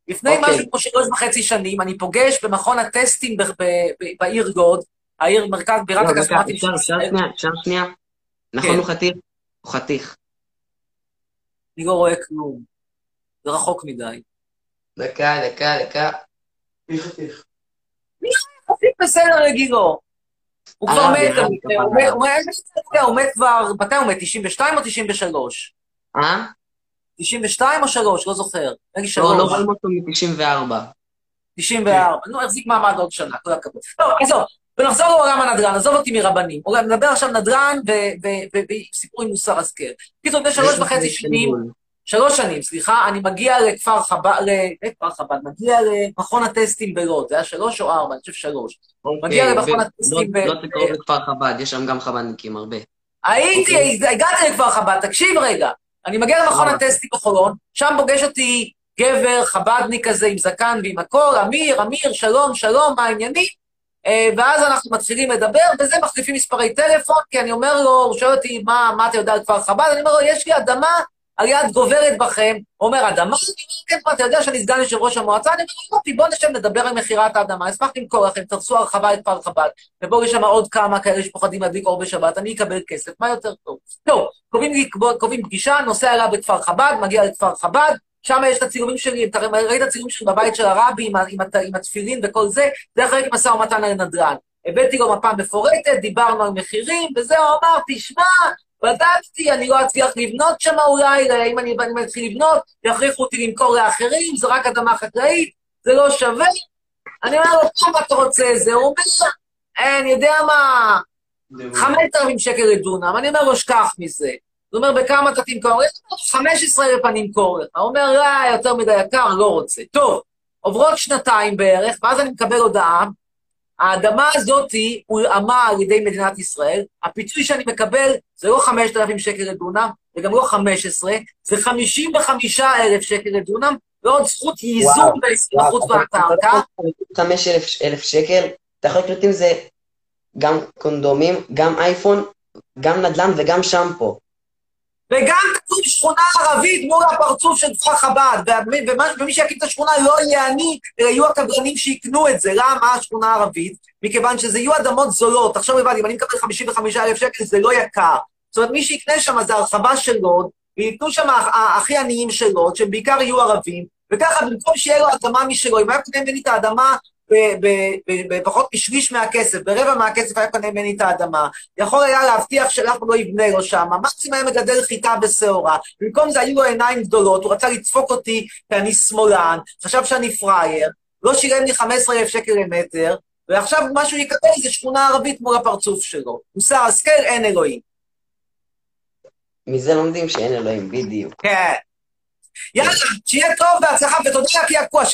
[SPEAKER 3] לפני
[SPEAKER 7] אוקיי.
[SPEAKER 3] משהו כמו שלוש וחצי שנים, אני פוגש במכון הטסטים ב- ב- ב- בעיר לוד, העיר מרכז בירת
[SPEAKER 7] לא,
[SPEAKER 3] הכספומטים של
[SPEAKER 7] אפשר. שנייה, אפשר שנייה? נכון,
[SPEAKER 3] כן.
[SPEAKER 7] הוא חתיך? הוא חתיך.
[SPEAKER 3] אני לא רואה כלום. זה רחוק מדי.
[SPEAKER 7] דקה, דקה, דקה.
[SPEAKER 8] מי חתיך?
[SPEAKER 3] חצי בסדר לגילו. הוא כבר
[SPEAKER 7] הרב,
[SPEAKER 3] מת, הוא. מת- כבר, מתי הוא מת? 92 או 93?
[SPEAKER 7] אה?
[SPEAKER 3] 92 או 3? לא זוכר.
[SPEAKER 7] לא, לא
[SPEAKER 3] 3.
[SPEAKER 7] רואים אותו מ-94.
[SPEAKER 3] 94. נו, החזיק מעמד עוד שנה, כל הכבוד. טוב, עזוב. ונחזור לעולם הנדל"ן, עזוב אותי מרבנים. נדבר עכשיו נדל"ן וסיפור עם מוסר השכל. קיצור, לפני שלוש וחצי שנים, שלוש שנים, סליחה, אני מגיע לכפר חב"ד, לכפר חב"ד, מגיע למכון הטסטים בלוד, זה היה שלוש או ארבע, אני חושב שלוש. מגיע למכון הטסטים ב...
[SPEAKER 7] לא תקרוב לכפר חב"ד, יש שם גם חב"דניקים הרבה.
[SPEAKER 3] הייתי, הגעתי לכפר חב"ד, תקשיב רגע. אני מגיע למכון
[SPEAKER 7] אה.
[SPEAKER 3] הטסטים בחולון, שם פוגש אותי גבר חב"דניק כזה עם זקן ועם הכל, אמיר, אמיר, שלום, שלום, מה העניינים? אה, ואז אנחנו מתחילים לדבר, וזה מחליפים מספרי טלפון, כי אני אומר לו, הוא שואל אותי, מה, מה אתה יודע על כפר חב"ד? אני אומר לו, יש לי אדמה על יד גוברת בכם. אומר, אדמה? כן, אתה יודע שאני סגן יושב ראש המועצה? אני אומר, יופי, בוא נשב, נדבר על מכירת האדמה, אשמח למכור לכם, תרצו הרחבה לכפר חב"ד, ובואו יש שם עוד כמה כאלה שפוחדים להדליק אור בשבת, אני אקבל כסף, מה יותר טוב? טוב, קובעים, לי- קובעים פגישה, נוסע אליו בכפר חב"ד, מגיע לכפר חב"ד, שם יש את הצילומים שלי, אתה ראית את הצילומים שלי בבית של הרבי עם, עם, עם התפילין וכל זה, זה אחרי משא ומתן על נדל"ן. הבאתי לו מפה מפורטת, דיברנו על מחירים, וזהו, אמרתי, שמע, בדקתי, אני לא אצליח לבנות שם אולי, אם אני אני מתחיל לבנות, יכריחו אותי למכור לאחרים, זו רק אדמה חקלאית, זה לא שווה. אני אומר לו, כמה אתה רוצה את זה? הוא אומר, "אה, אני יודע מה, 5,000 שקל לדונם. אני אומר לו, שכח מזה. הוא אומר, בכמה אתה תמכור? יש לו 15,000 אני אמכור לך. הוא אומר, לא, יותר מדי יקר, לא רוצה. טוב, עוברות שנתיים בערך, ואז אני מקבל הודעה, האדמה הזאת הולאמה על ידי מדינת ישראל, הפיצוי שאני מקבל זה לא 5,000 שקל לדונם, זה גם לא 15, זה 55,000 שקל לדונם, ועוד זכות ייזום.
[SPEAKER 7] חמש אלף אלף שקל, אתה יכול לקנות עם זה גם קונדומים, גם אייפון, גם נדל"ן וגם שמפו.
[SPEAKER 3] וגם כתוב שכונה ערבית מול הפרצוף של כפר חב"ד, ומי- שיקים את השכונה לא יהיה אני, אלא יהיו הקבלנים שיקנו את זה. למה השכונה הערבית? מכיוון שזה יהיו אדמות זולות. עכשיו הבנתי, אם אני מקבל 55,000 שקל, זה לא יקר. זאת אומרת, מי שיקנה שם זה הרחבה של לוד, וייתנו שם הכי עניים של לוד, שהם בעיקר יהיו ערבים, וככה במקום שיהיה לו אדמה משלו, אם היה קונה ממני את האדמה בפחות משליש מהכסף, ברבע מהכסף היה קונה ממני את האדמה, יכול היה להבטיח שאף אחד לא יבנה לו שם, מקסימום היה מגדל חיטה בשעורה, במקום זה היו לו עיניים גדולות, הוא רצה לדפוק אותי כי אני שמאלן, חשב שאני פראייר, לא שילם לי 15,000 שקל למטר, ועכשיו מה שהוא יקבל זה שכונה ערבית מול הפרצוף שלו. מוסר השכל, אין אלוהים.
[SPEAKER 7] מזה לומדים שאין אלוהים, בדיוק.
[SPEAKER 3] כן. יאללה, שיהיה טוב בהצלחה, ותודה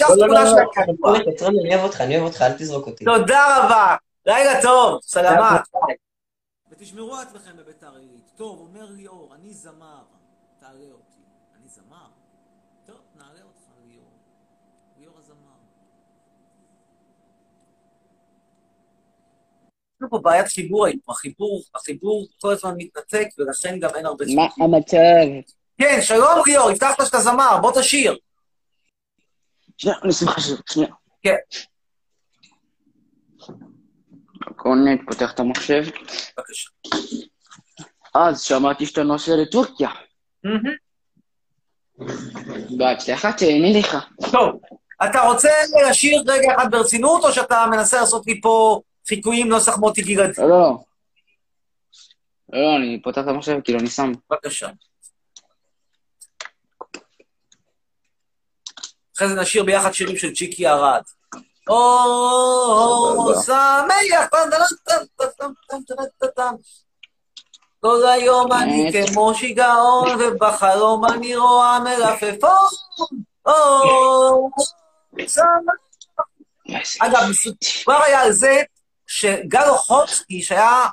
[SPEAKER 7] לא, לא,
[SPEAKER 3] תמונה
[SPEAKER 7] לא,
[SPEAKER 3] שלך
[SPEAKER 7] לא. אני אוהב אותך, אני אוהב אותך, אל תזרוק אותי.
[SPEAKER 3] תודה רבה. לילה טוב, סלמת.
[SPEAKER 1] ותשמרו עצמכם בביתר עילית. טוב, אומר ליאור, אני זמר, תעלה אותי. אני זמר? טוב, נעלה אותך, ליאור. ליאור הזמר.
[SPEAKER 3] יש לנו פה בעיית חיבור היום, החיבור, החיבור כל הזמן מתנתק, ולכן גם אין הרבה
[SPEAKER 9] מה. המצב?
[SPEAKER 3] כן, שלום ליאור, הבטחת שאתה זמר, בוא תשיר.
[SPEAKER 9] שנייה, אני לך שיר, שנייה.
[SPEAKER 3] כן.
[SPEAKER 9] קונט, פותח את המחשב.
[SPEAKER 3] בבקשה.
[SPEAKER 9] אז שמעתי שאתה נוסע לטורקיה. בהצלחה, תהנה לך.
[SPEAKER 3] טוב, אתה רוצה לשיר רגע אחד ברצינות, או שאתה מנסה לעשות לי פה חיקויים נוסח מוטי גלעדי?
[SPEAKER 9] לא, לא. לא, אני פותח את המחשב, כאילו, אני שם.
[SPEAKER 3] בבקשה. אחרי זה נשיר ביחד שירים של צ'יקי ארד. או, שמח, כל היום אני כמו שיגעון, ובחלום אני רואה מלפפון. או, שמח. אגב, כבר היה על זה שגל אוחוצקי, שהיה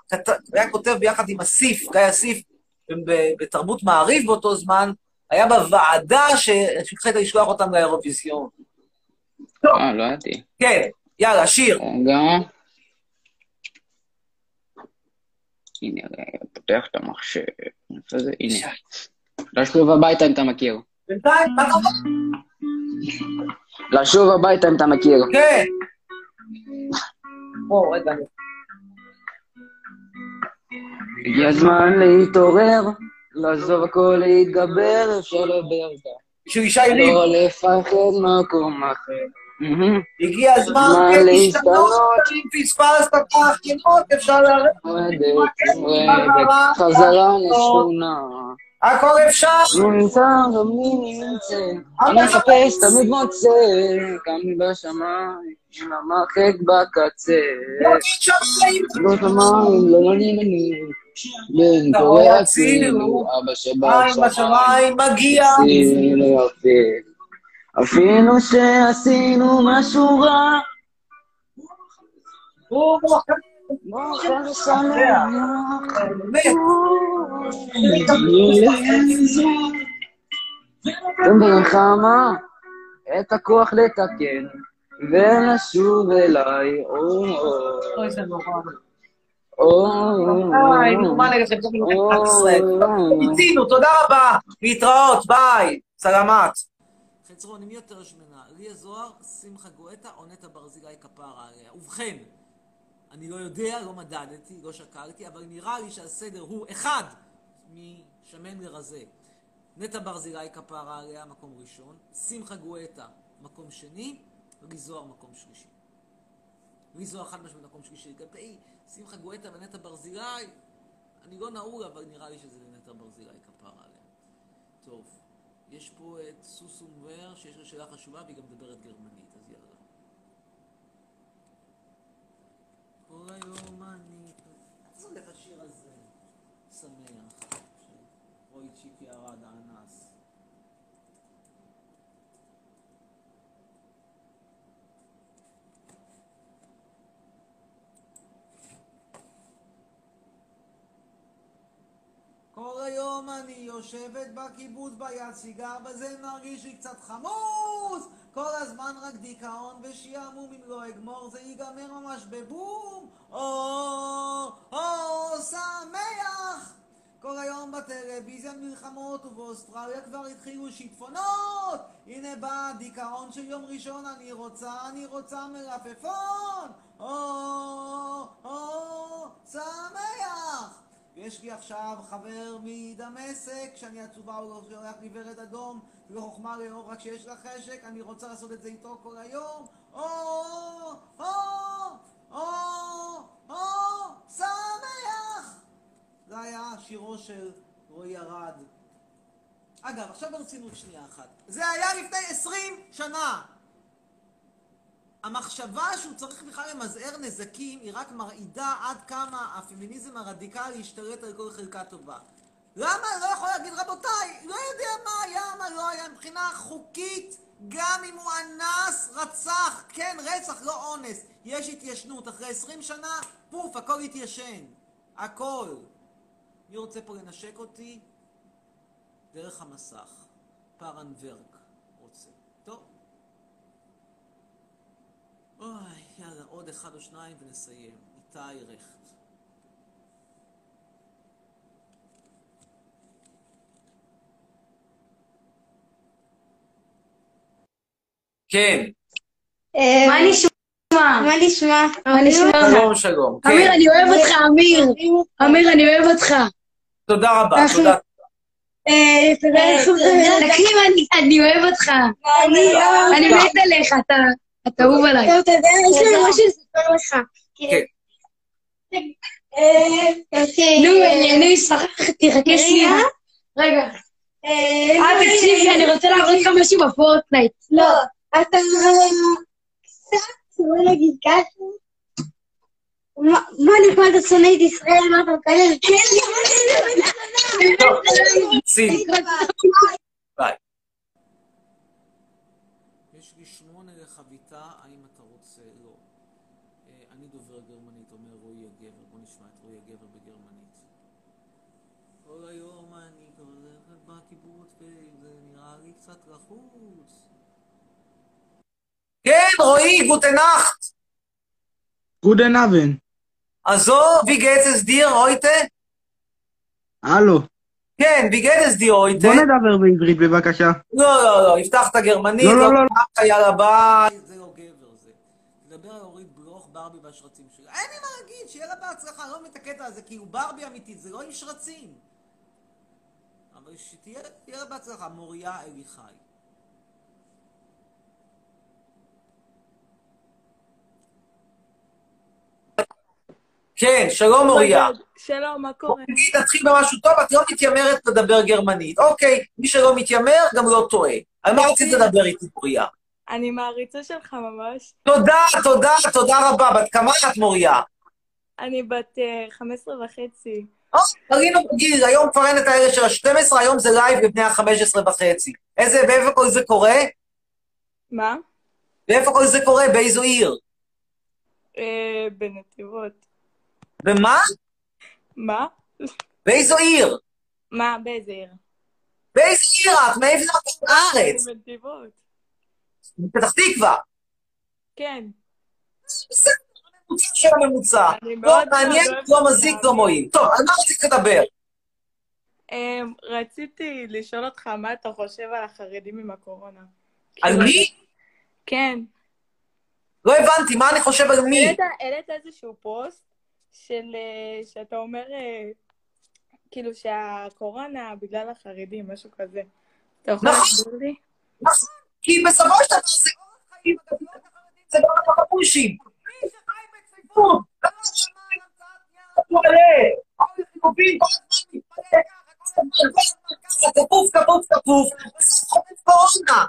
[SPEAKER 3] כותב ביחד עם אסיף, גיא אסיף, בתרבות מעריב באותו זמן, היה בוועדה שהתחלת לשלוח אותם לאירוויזיון.
[SPEAKER 9] אה, לא ידעתי.
[SPEAKER 3] כן, יאללה, שיר.
[SPEAKER 9] רגע. הנה, פותח את המחשב. הנה. לשוב הביתה אם אתה מכיר.
[SPEAKER 3] בינתיים, מה אתה אומר?
[SPEAKER 9] לשוב הביתה אם אתה מכיר.
[SPEAKER 3] כן. או, רגע.
[SPEAKER 9] הגיע הזמן להתעורר, לעזוב הכל להתגבר, אפשר לדבר גם.
[SPEAKER 3] של ישי ריב.
[SPEAKER 9] לא לפחד מקום אחר.
[SPEAKER 3] הגיע הזמן כן
[SPEAKER 9] להשתנות?
[SPEAKER 3] אם פספסת את החתימות, אפשר לרדת.
[SPEAKER 9] רדת חזרה לשכונה.
[SPEAKER 3] הכל אפשר.
[SPEAKER 9] נמצא גם מי נמצא, אני מחפש תמיד מוצא, קם בשמיים, עם המרחק בקצה. לא שמיים, לא נעניינים, בין קורא הצילו, אבא שבשמיים,
[SPEAKER 3] מגיע.
[SPEAKER 9] אפילו שעשינו משהו רע,
[SPEAKER 3] הוא
[SPEAKER 9] שמח. במלחמה את הכוח לתקן ולשוב אליי, או,
[SPEAKER 3] אוי, זה נורא.
[SPEAKER 9] או,
[SPEAKER 3] איי, נו, מה נגד חלקו במדינת ישראל? מיצינו, תודה רבה. להתראות, ביי. סלמת.
[SPEAKER 1] חצרון, מי יותר שמנה? ליה זוהר, שמחה גואטה או נטע ברזילי כפרה עליה? ובכן, אני לא יודע, לא מדדתי, לא שקלתי, אבל נראה לי שהסדר הוא אחד משמן לרזה. נטע ברזילי כפרה עליה, מקום ראשון, שמחה גואטה, מקום שני, ולי זוהר, מקום שלישי. לי זוהר חד משמעית מקום שלישי. לגבי שמחה גואטה ונטע ברזילי, אני לא נעול, אבל נראה לי שזה נטע ברזילי כפרה עליה. טוב, יש פה את סוסו מואר, שיש לה שאלה חשובה, והיא גם מדברת גרמנית, אז יאללה. כל היום אני... הולך השיר הזה? שמח. של רועי צ'יקי ארד האנס. כל היום אני יושבת בקיבוץ ביד סיגר, בזה מרגיש לי קצת חמוץ! כל הזמן רק דיכאון ושעמום אם לא אגמור זה ייגמר ממש בבום! או, או, שמח! כל היום בטלוויזיה מלחמות ובאוסטרליה כבר התחילו שיטפונות! הנה בא הדיכאון של יום ראשון, אני רוצה, אני רוצה מלפפון! או, או, שמח! ויש לי עכשיו חבר מדמשק, שאני עצובה הוא לא שולח לי ורד אדום, וחוכמה לאור רק שיש לה חשק, אני רוצה לעשות את זה איתו כל היום. או, או, או, או, שמח! זה היה שירו של רועי ארד. אגב, עכשיו ברצינות שנייה אחת. זה היה לפני עשרים שנה! המחשבה שהוא צריך בכלל למזער נזקים היא רק מרעידה עד כמה הפמיניזם הרדיקלי השתלט על כל חלקה טובה. למה לא יכול להגיד, רבותיי, לא יודע מה היה, מה לא היה, מבחינה חוקית, גם אם הוא אנס, רצח, כן, רצח, לא אונס, יש התיישנות. אחרי עשרים שנה, פוף, הכל התיישן. הכל. מי רוצה פה לנשק אותי? דרך המסך. פארן ורק רוצה. טוב. אוי, יאללה, עוד אחד או שניים ונסיים. איתי רכט. כן,
[SPEAKER 10] מה נשמע? מה נשמע? מה נשמע?
[SPEAKER 1] שלום שלום. כן.
[SPEAKER 10] אמיר, אני אוהב אותך, אמיר. אמיר, אני אוהב אותך.
[SPEAKER 1] תודה רבה. תודה.
[SPEAKER 10] אה, תקשיב, אני- אני אוהב אותך. אני מת עליך, אתה אתה אהוב עליי.
[SPEAKER 11] אתה יודע, יש לי משהו לספר לך.
[SPEAKER 1] כן.
[SPEAKER 10] נו, אני אני שחקתי, חכה שנייה. רגע. אה, תקשיבי, אני רוצה להראות לך משהו בפורטנייט.
[SPEAKER 11] לא, אתה קצת, בוא נגיד ככה. מה שונא את ישראל? מה אתה מקלל?
[SPEAKER 1] שים. ביי. יש לי שמונה לחביתה, האם אתה רוצה? לא. אה, אני דובר גרמנית, אומר רועי הגבר. בוא נשמע את רועי הגבר בגרמנית. כל היום אני הולכת בקיבוץ וזה נראה לי קצת לחוץ. כן, רועי, גוטנאכט.
[SPEAKER 8] Guten Abend.
[SPEAKER 1] Also, wie geht es dir heute?
[SPEAKER 8] הלו.
[SPEAKER 1] כן, wie geht es dir heute?
[SPEAKER 8] בוא נדבר בעברית בבקשה.
[SPEAKER 1] לא, לא, לא, הבטחת גרמנית,
[SPEAKER 8] לא, לא, לא.
[SPEAKER 1] הבטחת, יאללה ביי. זה לא גבר זה. תדבר על אורית בלוך, ברבי והשרצים שלה. אין לי מה להגיד, שיהיה לה בהצלחה, לא מבין את הקטע הזה, כאילו ברבי אמיתית, זה לא עם שרצים. אבל שתהיה תהיה לה בהצלחה, מוריה אליחי. כן, שלום מוריה.
[SPEAKER 12] שלום, מה קורה?
[SPEAKER 1] תגיד, נתחיל במשהו טוב, את לא מתיימרת לדבר גרמנית. אוקיי, מי שלא מתיימר, גם לא טועה. על מה רצית לדבר איתי, מוריה?
[SPEAKER 12] אני מעריצה שלך ממש.
[SPEAKER 1] תודה, תודה, תודה רבה. בת כמה את, מוריה?
[SPEAKER 12] אני בת אה, 15 וחצי.
[SPEAKER 1] או, עלינו בגיל, היום כבר אין את האלה של ה-12, היום זה live לבני ה-15 וחצי. איזה, ואיפה כל זה קורה?
[SPEAKER 12] מה?
[SPEAKER 1] ואיפה כל זה קורה? באיזו עיר?
[SPEAKER 12] אה, בנתיבות.
[SPEAKER 1] ומה?
[SPEAKER 12] מה?
[SPEAKER 1] באיזו עיר?
[SPEAKER 12] מה? באיזה עיר?
[SPEAKER 1] באיזו עיר את? מאיפה את בארץ?
[SPEAKER 12] בנתיבות.
[SPEAKER 1] בפתח תקווה.
[SPEAKER 12] כן.
[SPEAKER 1] בסדר, הממוצע של הממוצע. לא
[SPEAKER 12] מאוד
[SPEAKER 1] מעניין, לא מזיק. לא מועיל. טוב, על מה רצית לדבר?
[SPEAKER 12] אה, רציתי לשאול אותך מה אתה חושב על החרדים עם הקורונה.
[SPEAKER 1] על
[SPEAKER 12] כאילו,
[SPEAKER 1] מי?
[SPEAKER 12] כן.
[SPEAKER 1] לא הבנתי, מה אני חושב על מי?
[SPEAKER 12] העלית איזשהו פוסט של, אה, שאתה אומר, אה, כאילו שהקורונה בגלל החרדים, משהו כזה. אתה יכול
[SPEAKER 1] נכון.
[SPEAKER 12] להסביר לי?
[SPEAKER 1] נכון, כי בסופו של דבר זה אורח חיים, אגב, לא רק החרדים, זה גם החפושים. מי שחי בצפיפות, לא שמע על המצאת נייר או יחידות
[SPEAKER 3] כפופים, כל הזמן מתפלל ככה, כל הזמן, כל הזמן ככה, כפוף, כפוף, כפוף, בסוף חוטף קורונה.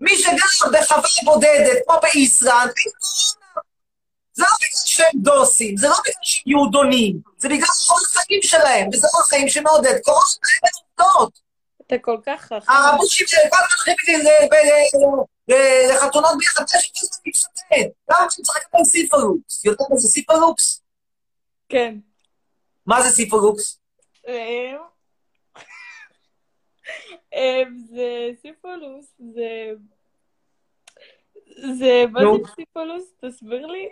[SPEAKER 3] מי שגר בחווה בודדת, כמו באיסלנד, אין קורונה. זה לא בגלל שהם דוסים, זה לא בגלל שהם יהודונים, זה בגלל אורח החיים שלהם, וזה אורח חיים שמעודד קורונה, אין עובדות.
[SPEAKER 2] אתה כל כך חכם.
[SPEAKER 3] הרבושים שלי כל הולכים לי ל- ל- ל- לחתונות ביחד, יש כל הזמן מתחתן. למה אני צריך לקבל סיפרלוקס? יודעת מה זה סיפרלוקס?
[SPEAKER 2] כן.
[SPEAKER 3] מה זה סיפולוקס?
[SPEAKER 2] אמ, זה סיפולוס, זה... זה... מה. זה סיפולוס? תסביר לי.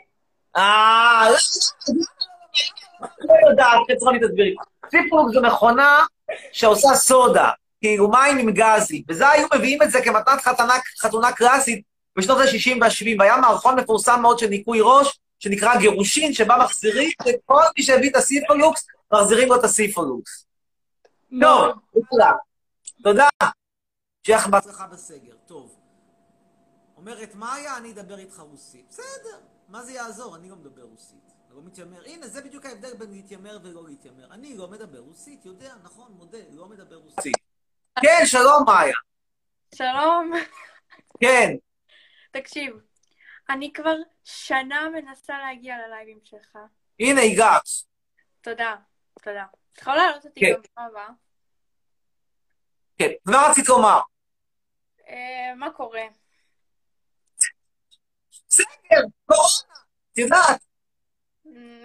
[SPEAKER 3] אה, לא, לא, לא יודעת, חצרוני תסבירי. סיפולוקס זו מכונה שעושה סודה, כאילו מים עם גזי, וזה היו מביאים את זה כמתנת חתונה, חתונה קלאסית בשנות ה-60 וה-70, והיה מערכון מפורסם מאוד של ניקוי ראש, שנקרא גירושין, שבה מחזירים את כל מי שהביא את הסיפולוקס, מחזירים לו את הסיפרלוקס. טוב, תודה. תודה. שיהיה לך בהצלחה בסגר. טוב. אומרת מאיה, אני אדבר איתך רוסית. בסדר, מה זה יעזור? אני לא מדבר רוסית. אני לא מתיימר. הנה, זה בדיוק ההבדל בין להתיימר ולא להתיימר. אני לא מדבר רוסית, יודע, נכון, מודה, לא מדבר רוסית. כן, שלום, מאיה.
[SPEAKER 12] שלום.
[SPEAKER 3] כן.
[SPEAKER 12] תקשיב, אני כבר שנה מנסה להגיע ללייבים שלך.
[SPEAKER 3] הנה, הגעת.
[SPEAKER 12] תודה, תודה. אתה יכול להעלות אותי
[SPEAKER 3] כן.
[SPEAKER 12] גם בפעם הבאה?
[SPEAKER 3] כן. ומה רצית לומר?
[SPEAKER 12] אה, מה קורה?
[SPEAKER 3] סגר, קורונה. את יודעת,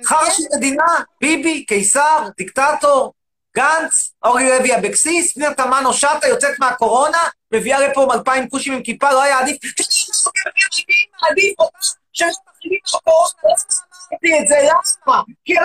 [SPEAKER 3] חרא של מדינה, ביבי, קיסר, דיקטטור, גנץ, אורלי לוי אבקסיס, פנינה תמנו שטה יוצאת מהקורונה, מביאה לפה אלפיים כושים עם כיפה, לא היה עדיף. עדיף אותה שלא מחלימים מהקורונה, למה אמרתי את זה? למה? כי יש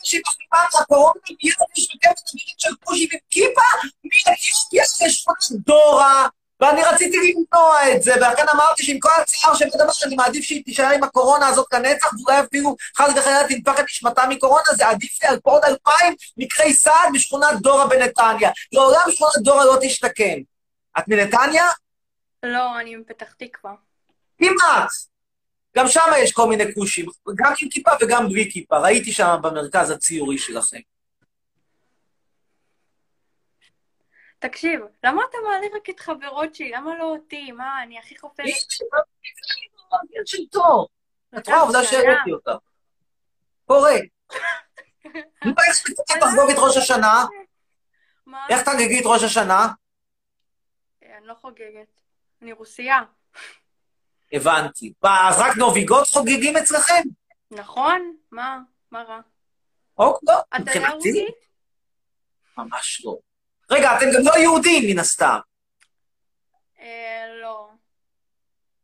[SPEAKER 3] אנשים מחלימה מהקורונה, מיד יש יותר של כושים עם כיפה, מאתיופיה לשכונת דורה. ואני רציתי למנוע את זה, ולכן אמרתי שעם כל הצער שבדבר אני מעדיף שהיא תישאר עם הקורונה הזאת לנצח, ואולי אפילו חס וחלילה תנפח את נשמתה מקורונה, זה עדיף לי על עוד אלפיים מקרי סעד בשכונת דורה בנתניה. לעולם שכונת דורה לא תשתקם. את מנתניה?
[SPEAKER 12] לא, אני מפתח תקווה.
[SPEAKER 3] כמעט. גם שם יש כל מיני כושים, גם עם כיפה וגם בלי כיפה. ראיתי שם במרכז הציורי שלכם.
[SPEAKER 12] תקשיב, למה אתה מעלה רק את חברות שלי? למה לא אותי? מה, אני הכי חופרת?
[SPEAKER 3] עניין של תור. את רואה, עובדה שהראיתי אותה. קורה. נו, איך תחגוג את ראש השנה? איך תחגגי את ראש השנה?
[SPEAKER 12] אה, אני לא חוגגת. אני רוסייה.
[SPEAKER 3] הבנתי. מה, אז רק נוביגות חוגגים אצלכם?
[SPEAKER 12] נכון? מה? מה רע?
[SPEAKER 3] אוקיי, לא.
[SPEAKER 12] אתה יודע
[SPEAKER 3] מבחינתי? ממש לא. רגע, אתם גם לא יהודים מן הסתם.
[SPEAKER 12] אה, לא.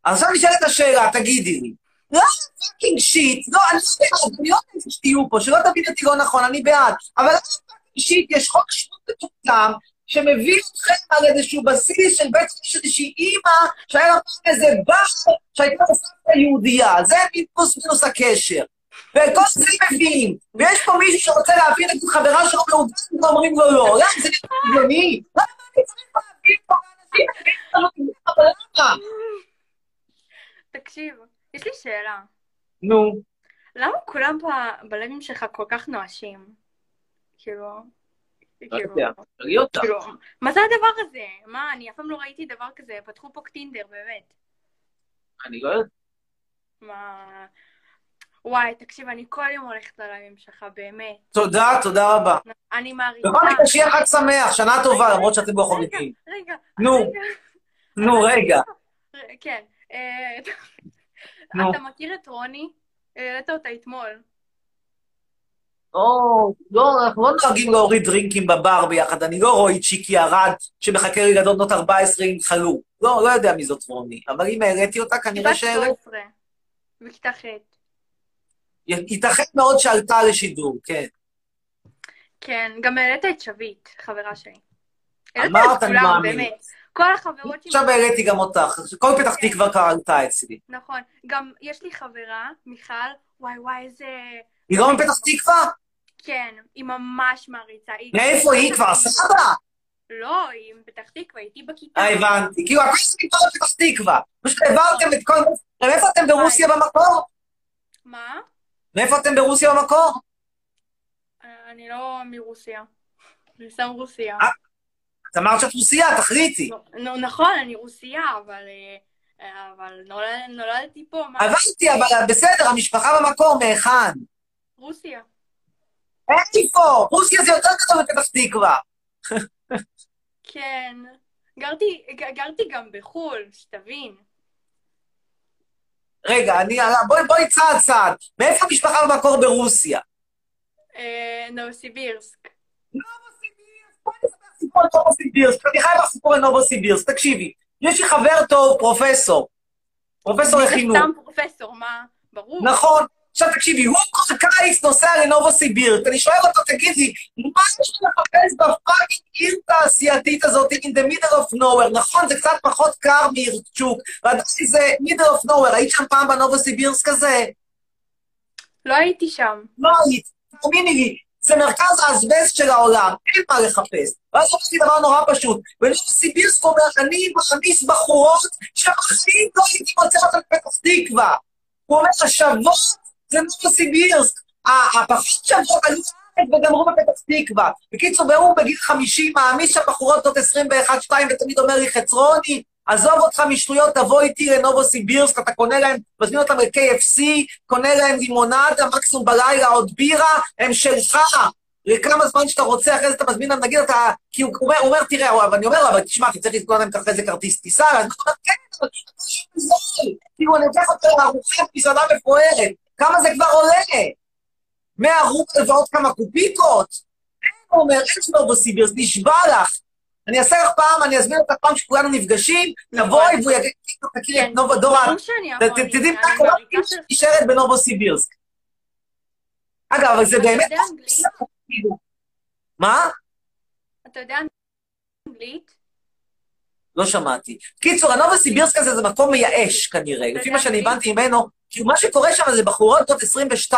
[SPEAKER 3] אז עכשיו נשאלת השאלה, תגידי לי. למה פאקינג שיט? לא, אני לא בעד, אני לא בעד שתהיו פה, שלא תבין אותי לא נכון, אני בעד. אבל למה פאקינג שיט? יש חוק שבות מטומטם שמביא אתכם על איזשהו בסיס של בעצם יש איזושהי אימא שהיה לה איזה בר שהייתה בסבתא יהודייה. זה פלוס מינוס הקשר. וכל זה מביאים. ויש פה מישהו שרוצה להבין את חברה שלו מעובדת ואומרים לו לא. למה זה הגיוני? למה אני צריך להבין פה לאנשים? אבל למה?
[SPEAKER 12] תקשיב, יש לי שאלה.
[SPEAKER 3] נו.
[SPEAKER 12] למה כולם בלבים שלך כל כך נואשים? כאילו...
[SPEAKER 3] לא אותה.
[SPEAKER 12] כאילו, מה זה הדבר הזה? מה, אני אף פעם לא ראיתי דבר כזה. פתחו פה טינדר, באמת.
[SPEAKER 3] אני לא יודע.
[SPEAKER 12] מה... וואי, תקשיב, אני כל יום הולכת ללייבים שלך, באמת.
[SPEAKER 3] תודה, תודה רבה.
[SPEAKER 12] אני מעריצה.
[SPEAKER 3] בכל מקרה, שיהיה חג שמח, שנה טובה, למרות שאתם לא חוגגים.
[SPEAKER 12] רגע,
[SPEAKER 3] נו,
[SPEAKER 12] רגע.
[SPEAKER 3] נו, רגע.
[SPEAKER 12] כן. אה,
[SPEAKER 3] נו.
[SPEAKER 12] אתה מכיר את רוני? העלית אותה אתמול.
[SPEAKER 3] או, לא, אנחנו לא נוהגים להוריד דרינקים בבר ביחד, אני לא רועי צ'יקי ארד שמחכה לילדות בנות 14 עם חלוק. לא, לא יודע מי זאת רוני, אבל אם העליתי אותה, כנראה
[SPEAKER 12] בת
[SPEAKER 3] שהעליתי.
[SPEAKER 12] 13. בכיתה ח'.
[SPEAKER 3] ייתכן מאוד שעלתה לשידור, כן.
[SPEAKER 12] כן, גם העלית את שביט, חברה שלי.
[SPEAKER 3] אמרת, אני מאמין.
[SPEAKER 12] כל החברות שלי...
[SPEAKER 3] עכשיו העליתי גם אותך, כל פתח תקווה כבר עלתה אצלי.
[SPEAKER 12] נכון. גם יש לי חברה, מיכל, וואי וואי, איזה...
[SPEAKER 3] היא לא מפתח תקווה?
[SPEAKER 12] כן, היא ממש מעריצה.
[SPEAKER 3] מאיפה היא? כבר סבא?
[SPEAKER 12] לא, היא מפתח תקווה, איתי בכיתה.
[SPEAKER 3] אה, הבנתי. כאילו, הכל מפה לפתח תקווה. פשוט העברתם את כל... מאיפה אתם ברוסיה במקור?
[SPEAKER 12] מה?
[SPEAKER 3] מאיפה אתם ברוסיה במקור?
[SPEAKER 12] אה, אני לא מרוסיה. אני סתם רוסיה.
[SPEAKER 3] את אמרת שאת רוסיה, תחליטי.
[SPEAKER 12] נו, נכון, אני רוסיה, אבל... אה, אבל נולד, נולדתי פה?
[SPEAKER 3] הבנתי, אבל בסדר, המשפחה במקור, מהיכן?
[SPEAKER 12] רוסיה.
[SPEAKER 3] איפה? רוסיה זה יותר גדול מפתח תקווה.
[SPEAKER 12] כן. גרתי גם בחו"ל, שתבין.
[SPEAKER 3] רגע, אני, בואי, בואי צעד צעד. מאיפה המשפחה במקור ברוסיה?
[SPEAKER 12] אה, נובוסיבירסק.
[SPEAKER 3] סיפור על נובוסיבירסק, אני חייב לך סיפור על נובוסיבירסק, תקשיבי. יש לי חבר טוב, פרופסור. פרופסור לחינוך.
[SPEAKER 12] סתם פרופסור, מה? ברור.
[SPEAKER 3] נכון. עכשיו תקשיבי, הוא כל קיץ נוסע לנובוסיבירסק, אני שואל אותו, תגיד לי, מה יש לך לחפש בפאקינג עיר תעשייתית הזאת, in the middle of nowhere? נכון, זה קצת פחות קר מירצ'וק, ועדיין זה middle of nowhere. היית שם פעם בנובוסיבירסק הזה?
[SPEAKER 12] לא הייתי שם.
[SPEAKER 3] לא היית, תאמיני לי, זה מרכז האסבסט של העולם, אין מה לחפש. ואז אמרתי דבר נורא פשוט, ונובוסיבירסק אומר, אני מכניס בחורות שבחיים לא הייתי מוצא אותן בפתח תקווה. הוא אומר, השוות זה נובוסיבירסק. הפחות שוות היו בארץ וגמרו בפתח תקווה. בקיצור, והוא בגיל 50 מעמיס שם בחורות בנות 21-2 ותמיד אומר לי, חצרוני, עזוב אותך משטויות, תבוא איתי לנובוסיבירסק, אתה קונה להם, מזמין אותם ל-KFC, קונה להם לימונדה, מקסימום בלילה עוד בירה, הם שלך. לכמה זמן שאתה רוצה, אחרי זה אתה מזמין להם, נגיד אתה, כי הוא אומר, הוא אומר תראה, אבל אני אומר לו, אבל תשמע, אתה צריך לקנות להם אחרי זה כרטיס טיסה, אז הוא אומר, כן, אבל זול. כאילו, אני לוקח אותו לארוחת מסעדה מפוארת, כמה זה כבר עולה? 100 רובל ועוד כמה קופיקות? הוא אומר, אין נובוסיבירסק, נשבע לך. אני אעשה לך פעם, אני אזמין אותך פעם שכולנו נפגשים, תבואי והוא יגיד, תכירי את נובו דור ה... תדעי מה קורה, נשארת בנובוסיבירסק. אגב, אבל זה באמת... מה?
[SPEAKER 12] אתה יודע אנגלית?
[SPEAKER 3] לא שמעתי. קיצור, הנובוסיבירסק הזה זה מקום מייאש כנראה, לפי מה שאני הבנתי ממנו, כי מה שקורה שם זה בחורות בנות 22-3,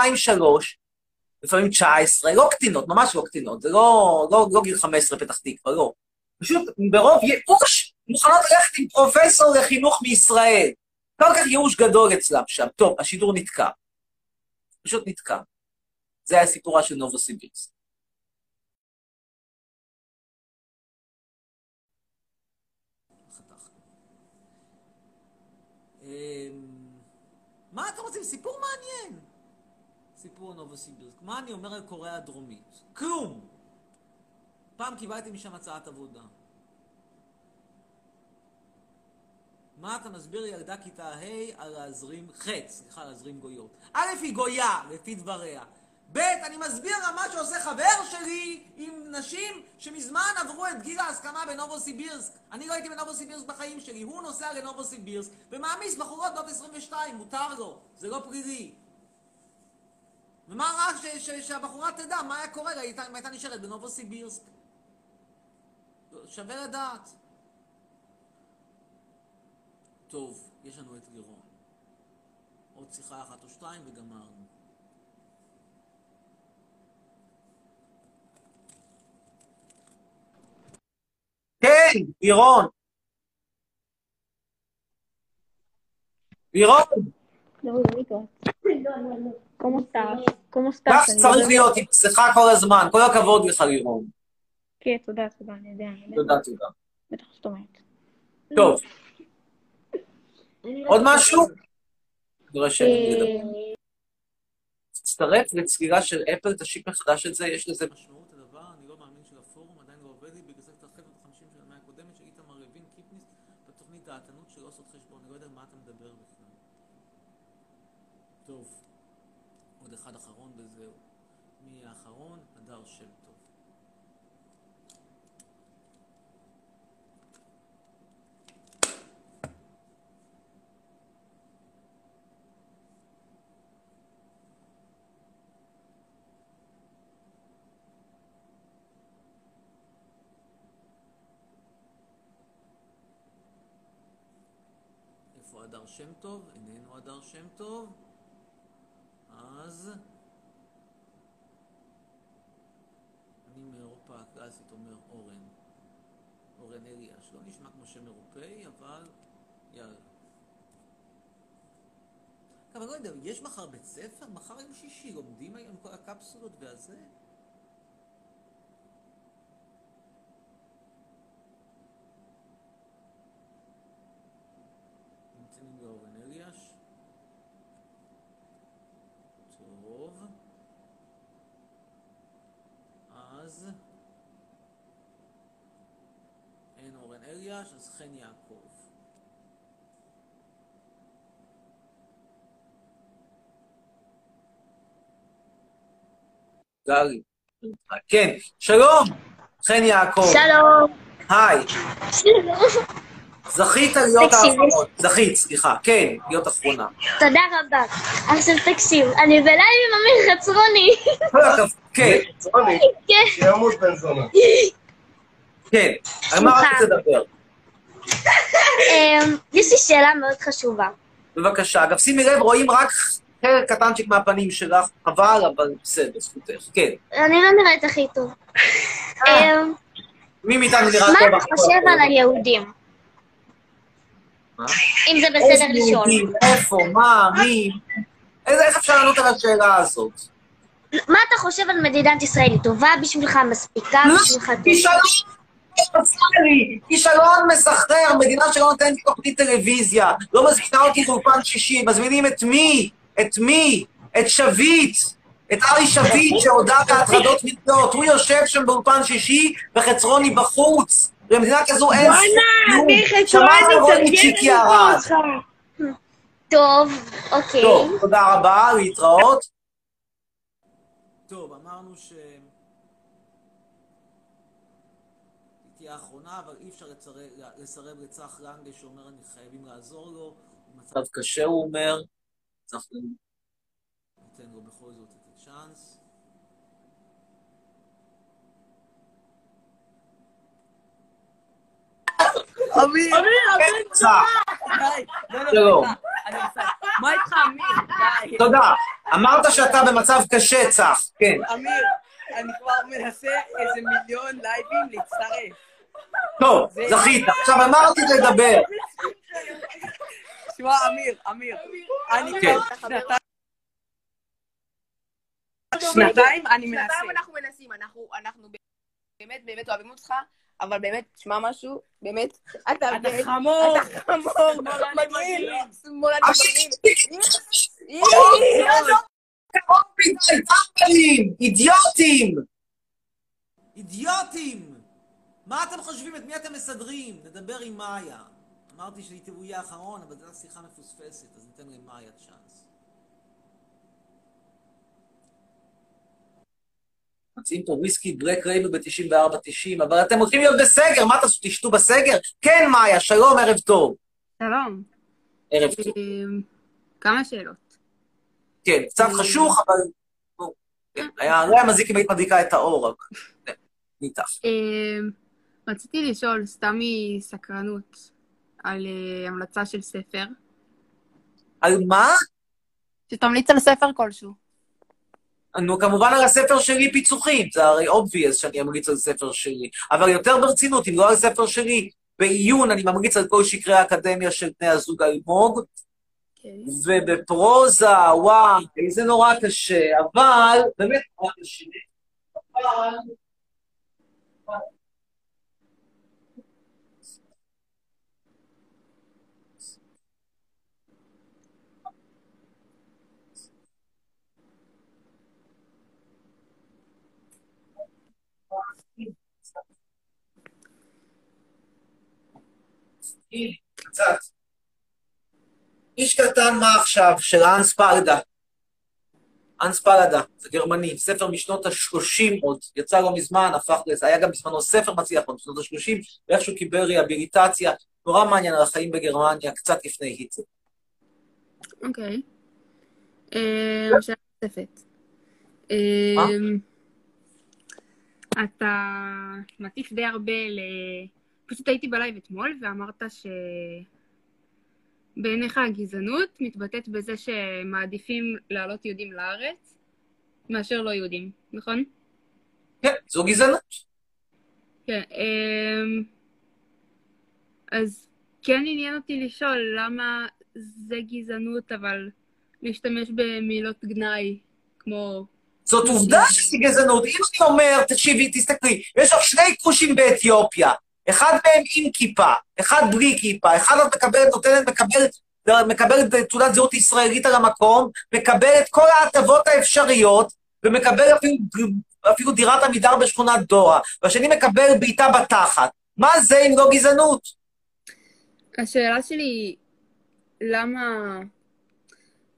[SPEAKER 3] לפעמים 19, לא קטינות, ממש לא קטינות, זה לא, לא, לא גיל 15 פתח תקווה, לא. פשוט ברוב ייאוש מוכנות ללכת עם פרופסור לחינוך מישראל. כל כך ייאוש גדול אצלם שם. טוב, השידור נתקע. פשוט נתקע. זה היה סיפורה של נובוסיבירסק. מה אתם רוצים? סיפור מעניין. סיפור נובוסיבירסק. מה אני אומר על קוריאה הדרומית? כלום. פעם קיבלתי משם הצעת עבודה. מה אתה מסביר לילדה כיתה ה' על להזרים, ח', סליחה, להזרים גויות? א', היא גויה, לפי דבריה. ב', אני מסביר לה מה שעושה חבר שלי עם נשים שמזמן עברו את גיל ההסכמה בנובוסיבירסק. אני לא הייתי בנובוסיבירסק בחיים שלי, הוא נוסע לנובוסיבירסק ומעמיס בחורות בנות 22, מותר לו, זה לא פלילי. ומה רע שהבחורה תדע מה היה קורה לה אם הייתה נשארת בנובוסיבירסק? שווה לדעת. טוב, יש לנו את לירון. עוד שיחה אחת או שתיים וגמרנו. כן, לירון. לירון.
[SPEAKER 13] ¿Cómo estás? ¿Cómo estás?
[SPEAKER 3] כך צריך להיות, עם מסכה כל הזמן. כל הכבוד לך, לירון.
[SPEAKER 13] כן, תודה, תודה, אני יודע.
[SPEAKER 3] תודה, תודה.
[SPEAKER 13] בטח זאת אומרת.
[SPEAKER 3] טוב. עוד משהו? מדבר. תצטרף לצלילה של אפל, תשיק מחדש את זה, יש לזה משמעות הדבר, אני לא מאמין של הפורום, עדיין לא עובד לי, בגלל זה תרחב את החמישים של המאה הקודמת של איתמר לוין קיפניס בתוכנית עושות חשבון, אני לא יודע מה אתה מדבר בכלל. טוב, עוד אחד אחרון וזהו. מי האחרון? הדר שם טוב. איפה הדר שם טוב? איננו הדר שם טוב. אז... אני מאירופה הקלאסית אומר אורן. אורן אליאש. לא נשמע כמו שם אירופאי, אבל יאללה. אבל לא יודע, יש מחר בית ספר? מחר יום שישי, לומדים היום כל הקפסולות והזה? אליעז. אין אורן אז חן יעקב. גלי. כן, שלום, חן יעקב.
[SPEAKER 11] שלום.
[SPEAKER 3] היי,
[SPEAKER 11] שלום.
[SPEAKER 3] זכית להיות. האחרון. זכית, סליחה. כן, להיות אחרונה.
[SPEAKER 11] תודה רבה. עכשיו תקשיב, אני בלייב עם אמיר חצרוני.
[SPEAKER 3] כל הכבוד, כן.
[SPEAKER 11] כן.
[SPEAKER 8] ימות בן זונה.
[SPEAKER 3] כן, על מה רצית לדבר?
[SPEAKER 11] אמ, יש לי שאלה מאוד חשובה.
[SPEAKER 3] בבקשה. אגב, שימי לב, רואים רק חלק קטנצ'יק מהפנים שלך, חבל, אבל בסדר, זכותך. כן.
[SPEAKER 11] אני לא נראית הכי טוב. אמ,
[SPEAKER 3] מי מאיתנו נראה
[SPEAKER 11] מה
[SPEAKER 3] טוב?
[SPEAKER 11] אתה
[SPEAKER 3] הכי
[SPEAKER 11] חושב? על היהודים?
[SPEAKER 3] מה?
[SPEAKER 11] אם זה בסדר לשאול.
[SPEAKER 3] איפה? מה? מי? איך אפשר לענות על השאלה הזאת?
[SPEAKER 11] מה אתה חושב על מדינת ישראל? היא טובה בשבילך? מספיקה
[SPEAKER 3] לא,
[SPEAKER 11] בשבילך?
[SPEAKER 3] כישלון פרסונלי, כישלון מסחרר, מדינה שלא נותנת לי תוכנית טלוויזיה, לא מזמינה אותי לאולפן שישי, מזמינים את מי? את מי? את שביט, את ארי שביט שהודה בהטרדות מיניות, הוא יושב שם באולפן שישי וחצרוני בחוץ. במדינה כזו אין
[SPEAKER 11] בואנה,
[SPEAKER 3] כלום.
[SPEAKER 11] אני חצרוני,
[SPEAKER 3] שמעת על רוני צ'יקי
[SPEAKER 11] את
[SPEAKER 3] ארד.
[SPEAKER 11] טוב, אוקיי.
[SPEAKER 3] טוב, תודה רבה, להתראות. טוב, אמרנו ש... היא האחרונה, אבל אי אפשר לסרב לצח לנגה שאומר אני חייבים לעזור לו, מצב קשה הוא אומר, אנחנו ניתן לו בכל זאת את הצ'אנס.
[SPEAKER 4] אמיר, אמיר,
[SPEAKER 3] צח.
[SPEAKER 4] די, לא, לא. מה איתך, אמיר? די.
[SPEAKER 3] תודה. אמרת שאתה במצב קשה, צח, כן.
[SPEAKER 4] אמיר, אני כבר מנסה איזה מיליון לייבים להצטרף.
[SPEAKER 3] טוב,
[SPEAKER 4] זה-
[SPEAKER 3] זכית. עכשיו אמרתי לדבר.
[SPEAKER 4] תשמע, אמיר, אמיר, אני
[SPEAKER 3] כן.
[SPEAKER 4] כבר שנתיים... אני מנסה.
[SPEAKER 14] שנתיים אנחנו מנסים, אנחנו, אנחנו באמת באמת אוהבים אותך, אבל באמת, תשמע משהו, באמת, אתה
[SPEAKER 4] חמור.
[SPEAKER 14] אתה חמור, מגעיל,
[SPEAKER 4] מגעיל.
[SPEAKER 14] שמאלני מגעיל.
[SPEAKER 3] מדי, טמבלים, אידיוטים! אידיוטים! מה אתם חושבים? את מי אתם מסדרים? נדבר עם מאיה. אמרתי שהוא יהיה האחרון, אבל זו הייתה שיחה מפוספסת, אז ניתן למאיה צ'אנס. מציעים פה וויסקי בלק רייבל ב-94-90, אבל אתם הולכים להיות בסגר, מה תעשו? תשתו בסגר? כן, מאיה, שלום, ערב טוב.
[SPEAKER 15] שלום.
[SPEAKER 3] ערב טוב.
[SPEAKER 15] אמ, כמה שאלות.
[SPEAKER 3] כן, קצת חשוך, אבל... כן, היה לא היה מזיק אם היית מדליקה את האור, אבל... כן, ניתח.
[SPEAKER 15] רציתי לשאול, סתם מסקרנות, על אה, המלצה של ספר.
[SPEAKER 3] על מה?
[SPEAKER 15] שתמליץ על ספר כלשהו.
[SPEAKER 3] נו, כמובן על הספר שלי פיצוחים, זה הרי obvious שאני אמליץ על ספר שלי. אבל יותר ברצינות, אם לא על ספר שלי, בעיון אני ממליץ על כל שקרי האקדמיה של בני הזוג אלמוג, ובפרוזה, וואו, זה נורא קשה, אבל, באמת נורא קשה. אבל... הנה, קצת. איש קטן מה עכשיו, של האנס פלדה. אנס פלדה, זה גרמני, ספר משנות ה-30 עוד, יצא לא מזמן, הפך לזה, היה גם בזמנו ספר מצליח עוד בשנות ה-30, ואיכשהו קיבל ריאביליטציה, נורא מעניין על החיים בגרמניה, קצת לפני היטלר.
[SPEAKER 15] אוקיי. אמ, שאלה נוספת. אמ, אתה מטיף די הרבה. פשוט הייתי בלייב אתמול ואמרת שבעיניך הגזענות מתבטאת בזה שמעדיפים להעלות יהודים לארץ מאשר לא יהודים, נכון?
[SPEAKER 3] כן, זו גזענות.
[SPEAKER 15] כן. אמ, אז כן עניין אותי לשאול למה זה גזענות, אבל להשתמש במילות גנאי כמו...
[SPEAKER 3] זאת עובדה שהיא גזענות. אם אני אומר, תקשיבי, תסתכלי, יש לך שני כושים באתיופיה, אחד מהם עם כיפה, אחד בלי כיפה, אחד את מקבלת, נותנת, מקבלת, מקבלת תעודת זהות ישראלית על המקום, מקבל את כל ההטבות האפשריות, ומקבל אפילו אפילו דירת עמידר בשכונת דורה, והשני מקבל בעיטה בתחת. מה זה אם לא גזענות?
[SPEAKER 15] השאלה שלי היא, למה...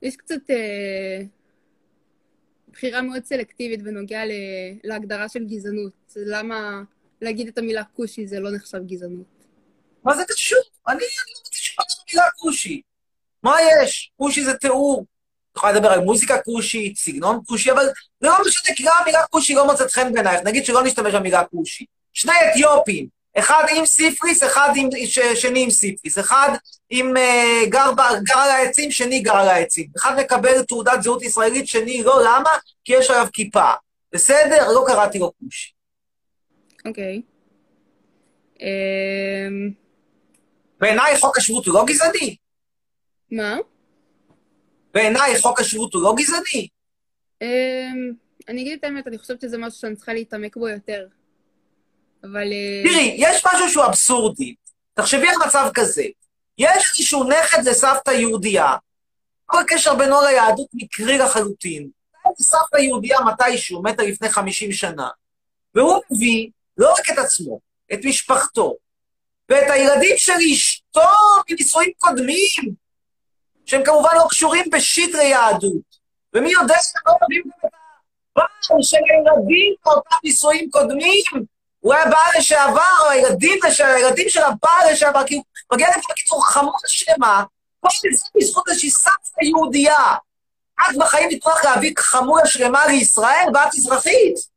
[SPEAKER 15] יש קצת אה, בחירה מאוד סלקטיבית בנוגע ל... להגדרה של גזענות. למה להגיד את המילה כושי זה לא נחשב גזענות?
[SPEAKER 3] מה זה קשור? אני לא רוצה לשמוע את המילה כושי. מה יש? כושי זה תיאור. את יכולה לדבר על מוזיקה כושית, סגנון כושי, אבל זה לא משנה, כי גם המילה כושי לא מוצאת חן בעינייך. נגיד שלא נשתמש במילה כושי. שני אתיופים, אחד עם סיפריס, אחד עם, ש, שני עם סיפריס. אחד עם uh, גר, ב- גר על העצים, שני גר על העצים. אחד מקבל תעודת זהות ישראלית, שני לא, למה? כי יש עליו כיפה. בסדר? לא קראתי לו כושי.
[SPEAKER 15] אוקיי. אמ,
[SPEAKER 3] בעיניי חוק השבות הוא לא גזעני.
[SPEAKER 15] מה?
[SPEAKER 3] בעיניי חוק השבות הוא לא גזעני.
[SPEAKER 15] אמ, אני אגיד את האמת, אני חושבת שזה משהו שאני צריכה להתעמק בו יותר. אבל... אה,
[SPEAKER 3] תראי, יש משהו שהוא אבסורדי. תחשבי על מצב כזה. יש איזשהו נכד לסבתא יהודייה, כל קשר בינו ליהדות מקרי לחלוטין. סבתא יהודייה מתישהו, מתה לפני 50 שנה. והוא מביא לא רק את עצמו, את משפחתו, ואת הילדים של אשתו מנישואים קודמים, שהם כמובן לא קשורים בשיט ליהדות. ומי יודע שהם לא מביאים גם את הבעל של הילדים מאותם נישואים קודמים, הוא היה בעל לשעבר, או הילדים, לש... הילדים של הבעל לשעבר, כי הוא מגיע לפה בקיצור חמולה שלמה, כל זה בזכות איזושהי סבתא יהודייה. את בחיים נתמך להביא חמולה שלמה לישראל, ואת אזרחית.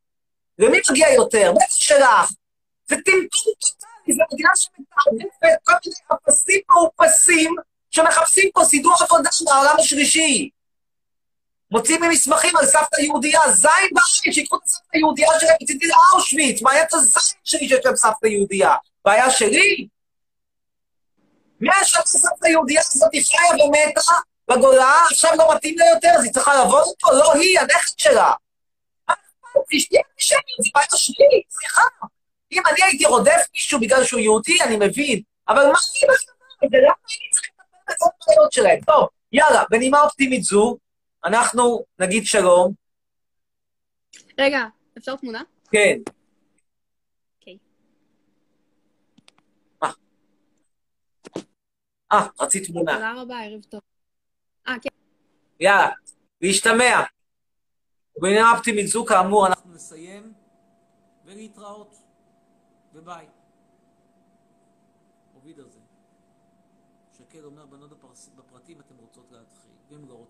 [SPEAKER 3] למי מגיע יותר? בטח שלך. זה טמטום טוטאלי, זו מדינה שמתערבבת כל מיני אפסים מאופסים שמחפשים פה סידור עבודה מהעולם השלישי. מוצאים לי מסמכים על סבתא יהודייה, זין בעין, שיקחו את הסבתא היהודייה שלהם מצידי לאושוויץ, מה היה את הזין שלי שיש להם סבתא יהודייה? בעיה שלי? מי השם סבתא היהודייה הזאת חיה ומתה בגולה, עכשיו לא מתאים לה יותר, אז היא צריכה לעבוד אותו? לא היא, הנכד שלה. אשתי אנטישמיות, זה בעיה שלי, סליחה. אם אני הייתי רודף מישהו בגלל שהוא יהודי, אני מבין, אבל מה אני בדבר הזה? למה אני צריך לטפל בכל הבעיות שלהם? טוב, יאללה, בנימה אופטימית זו, אנחנו נגיד שלום.
[SPEAKER 15] רגע, אפשר תמונה?
[SPEAKER 3] כן.
[SPEAKER 15] אוקיי.
[SPEAKER 3] מה? אה, רצית תמונה.
[SPEAKER 15] תודה רבה, ערב טוב. אה, כן.
[SPEAKER 3] יאללה, להשתמע. ובנימה אופטימית זו, כאמור, אנחנו נסיים, ולהתראות. וביי. אוביד הזה. שקד אומר בנות בפרטים אתן רוצות להתחיל, ואם לא רוצות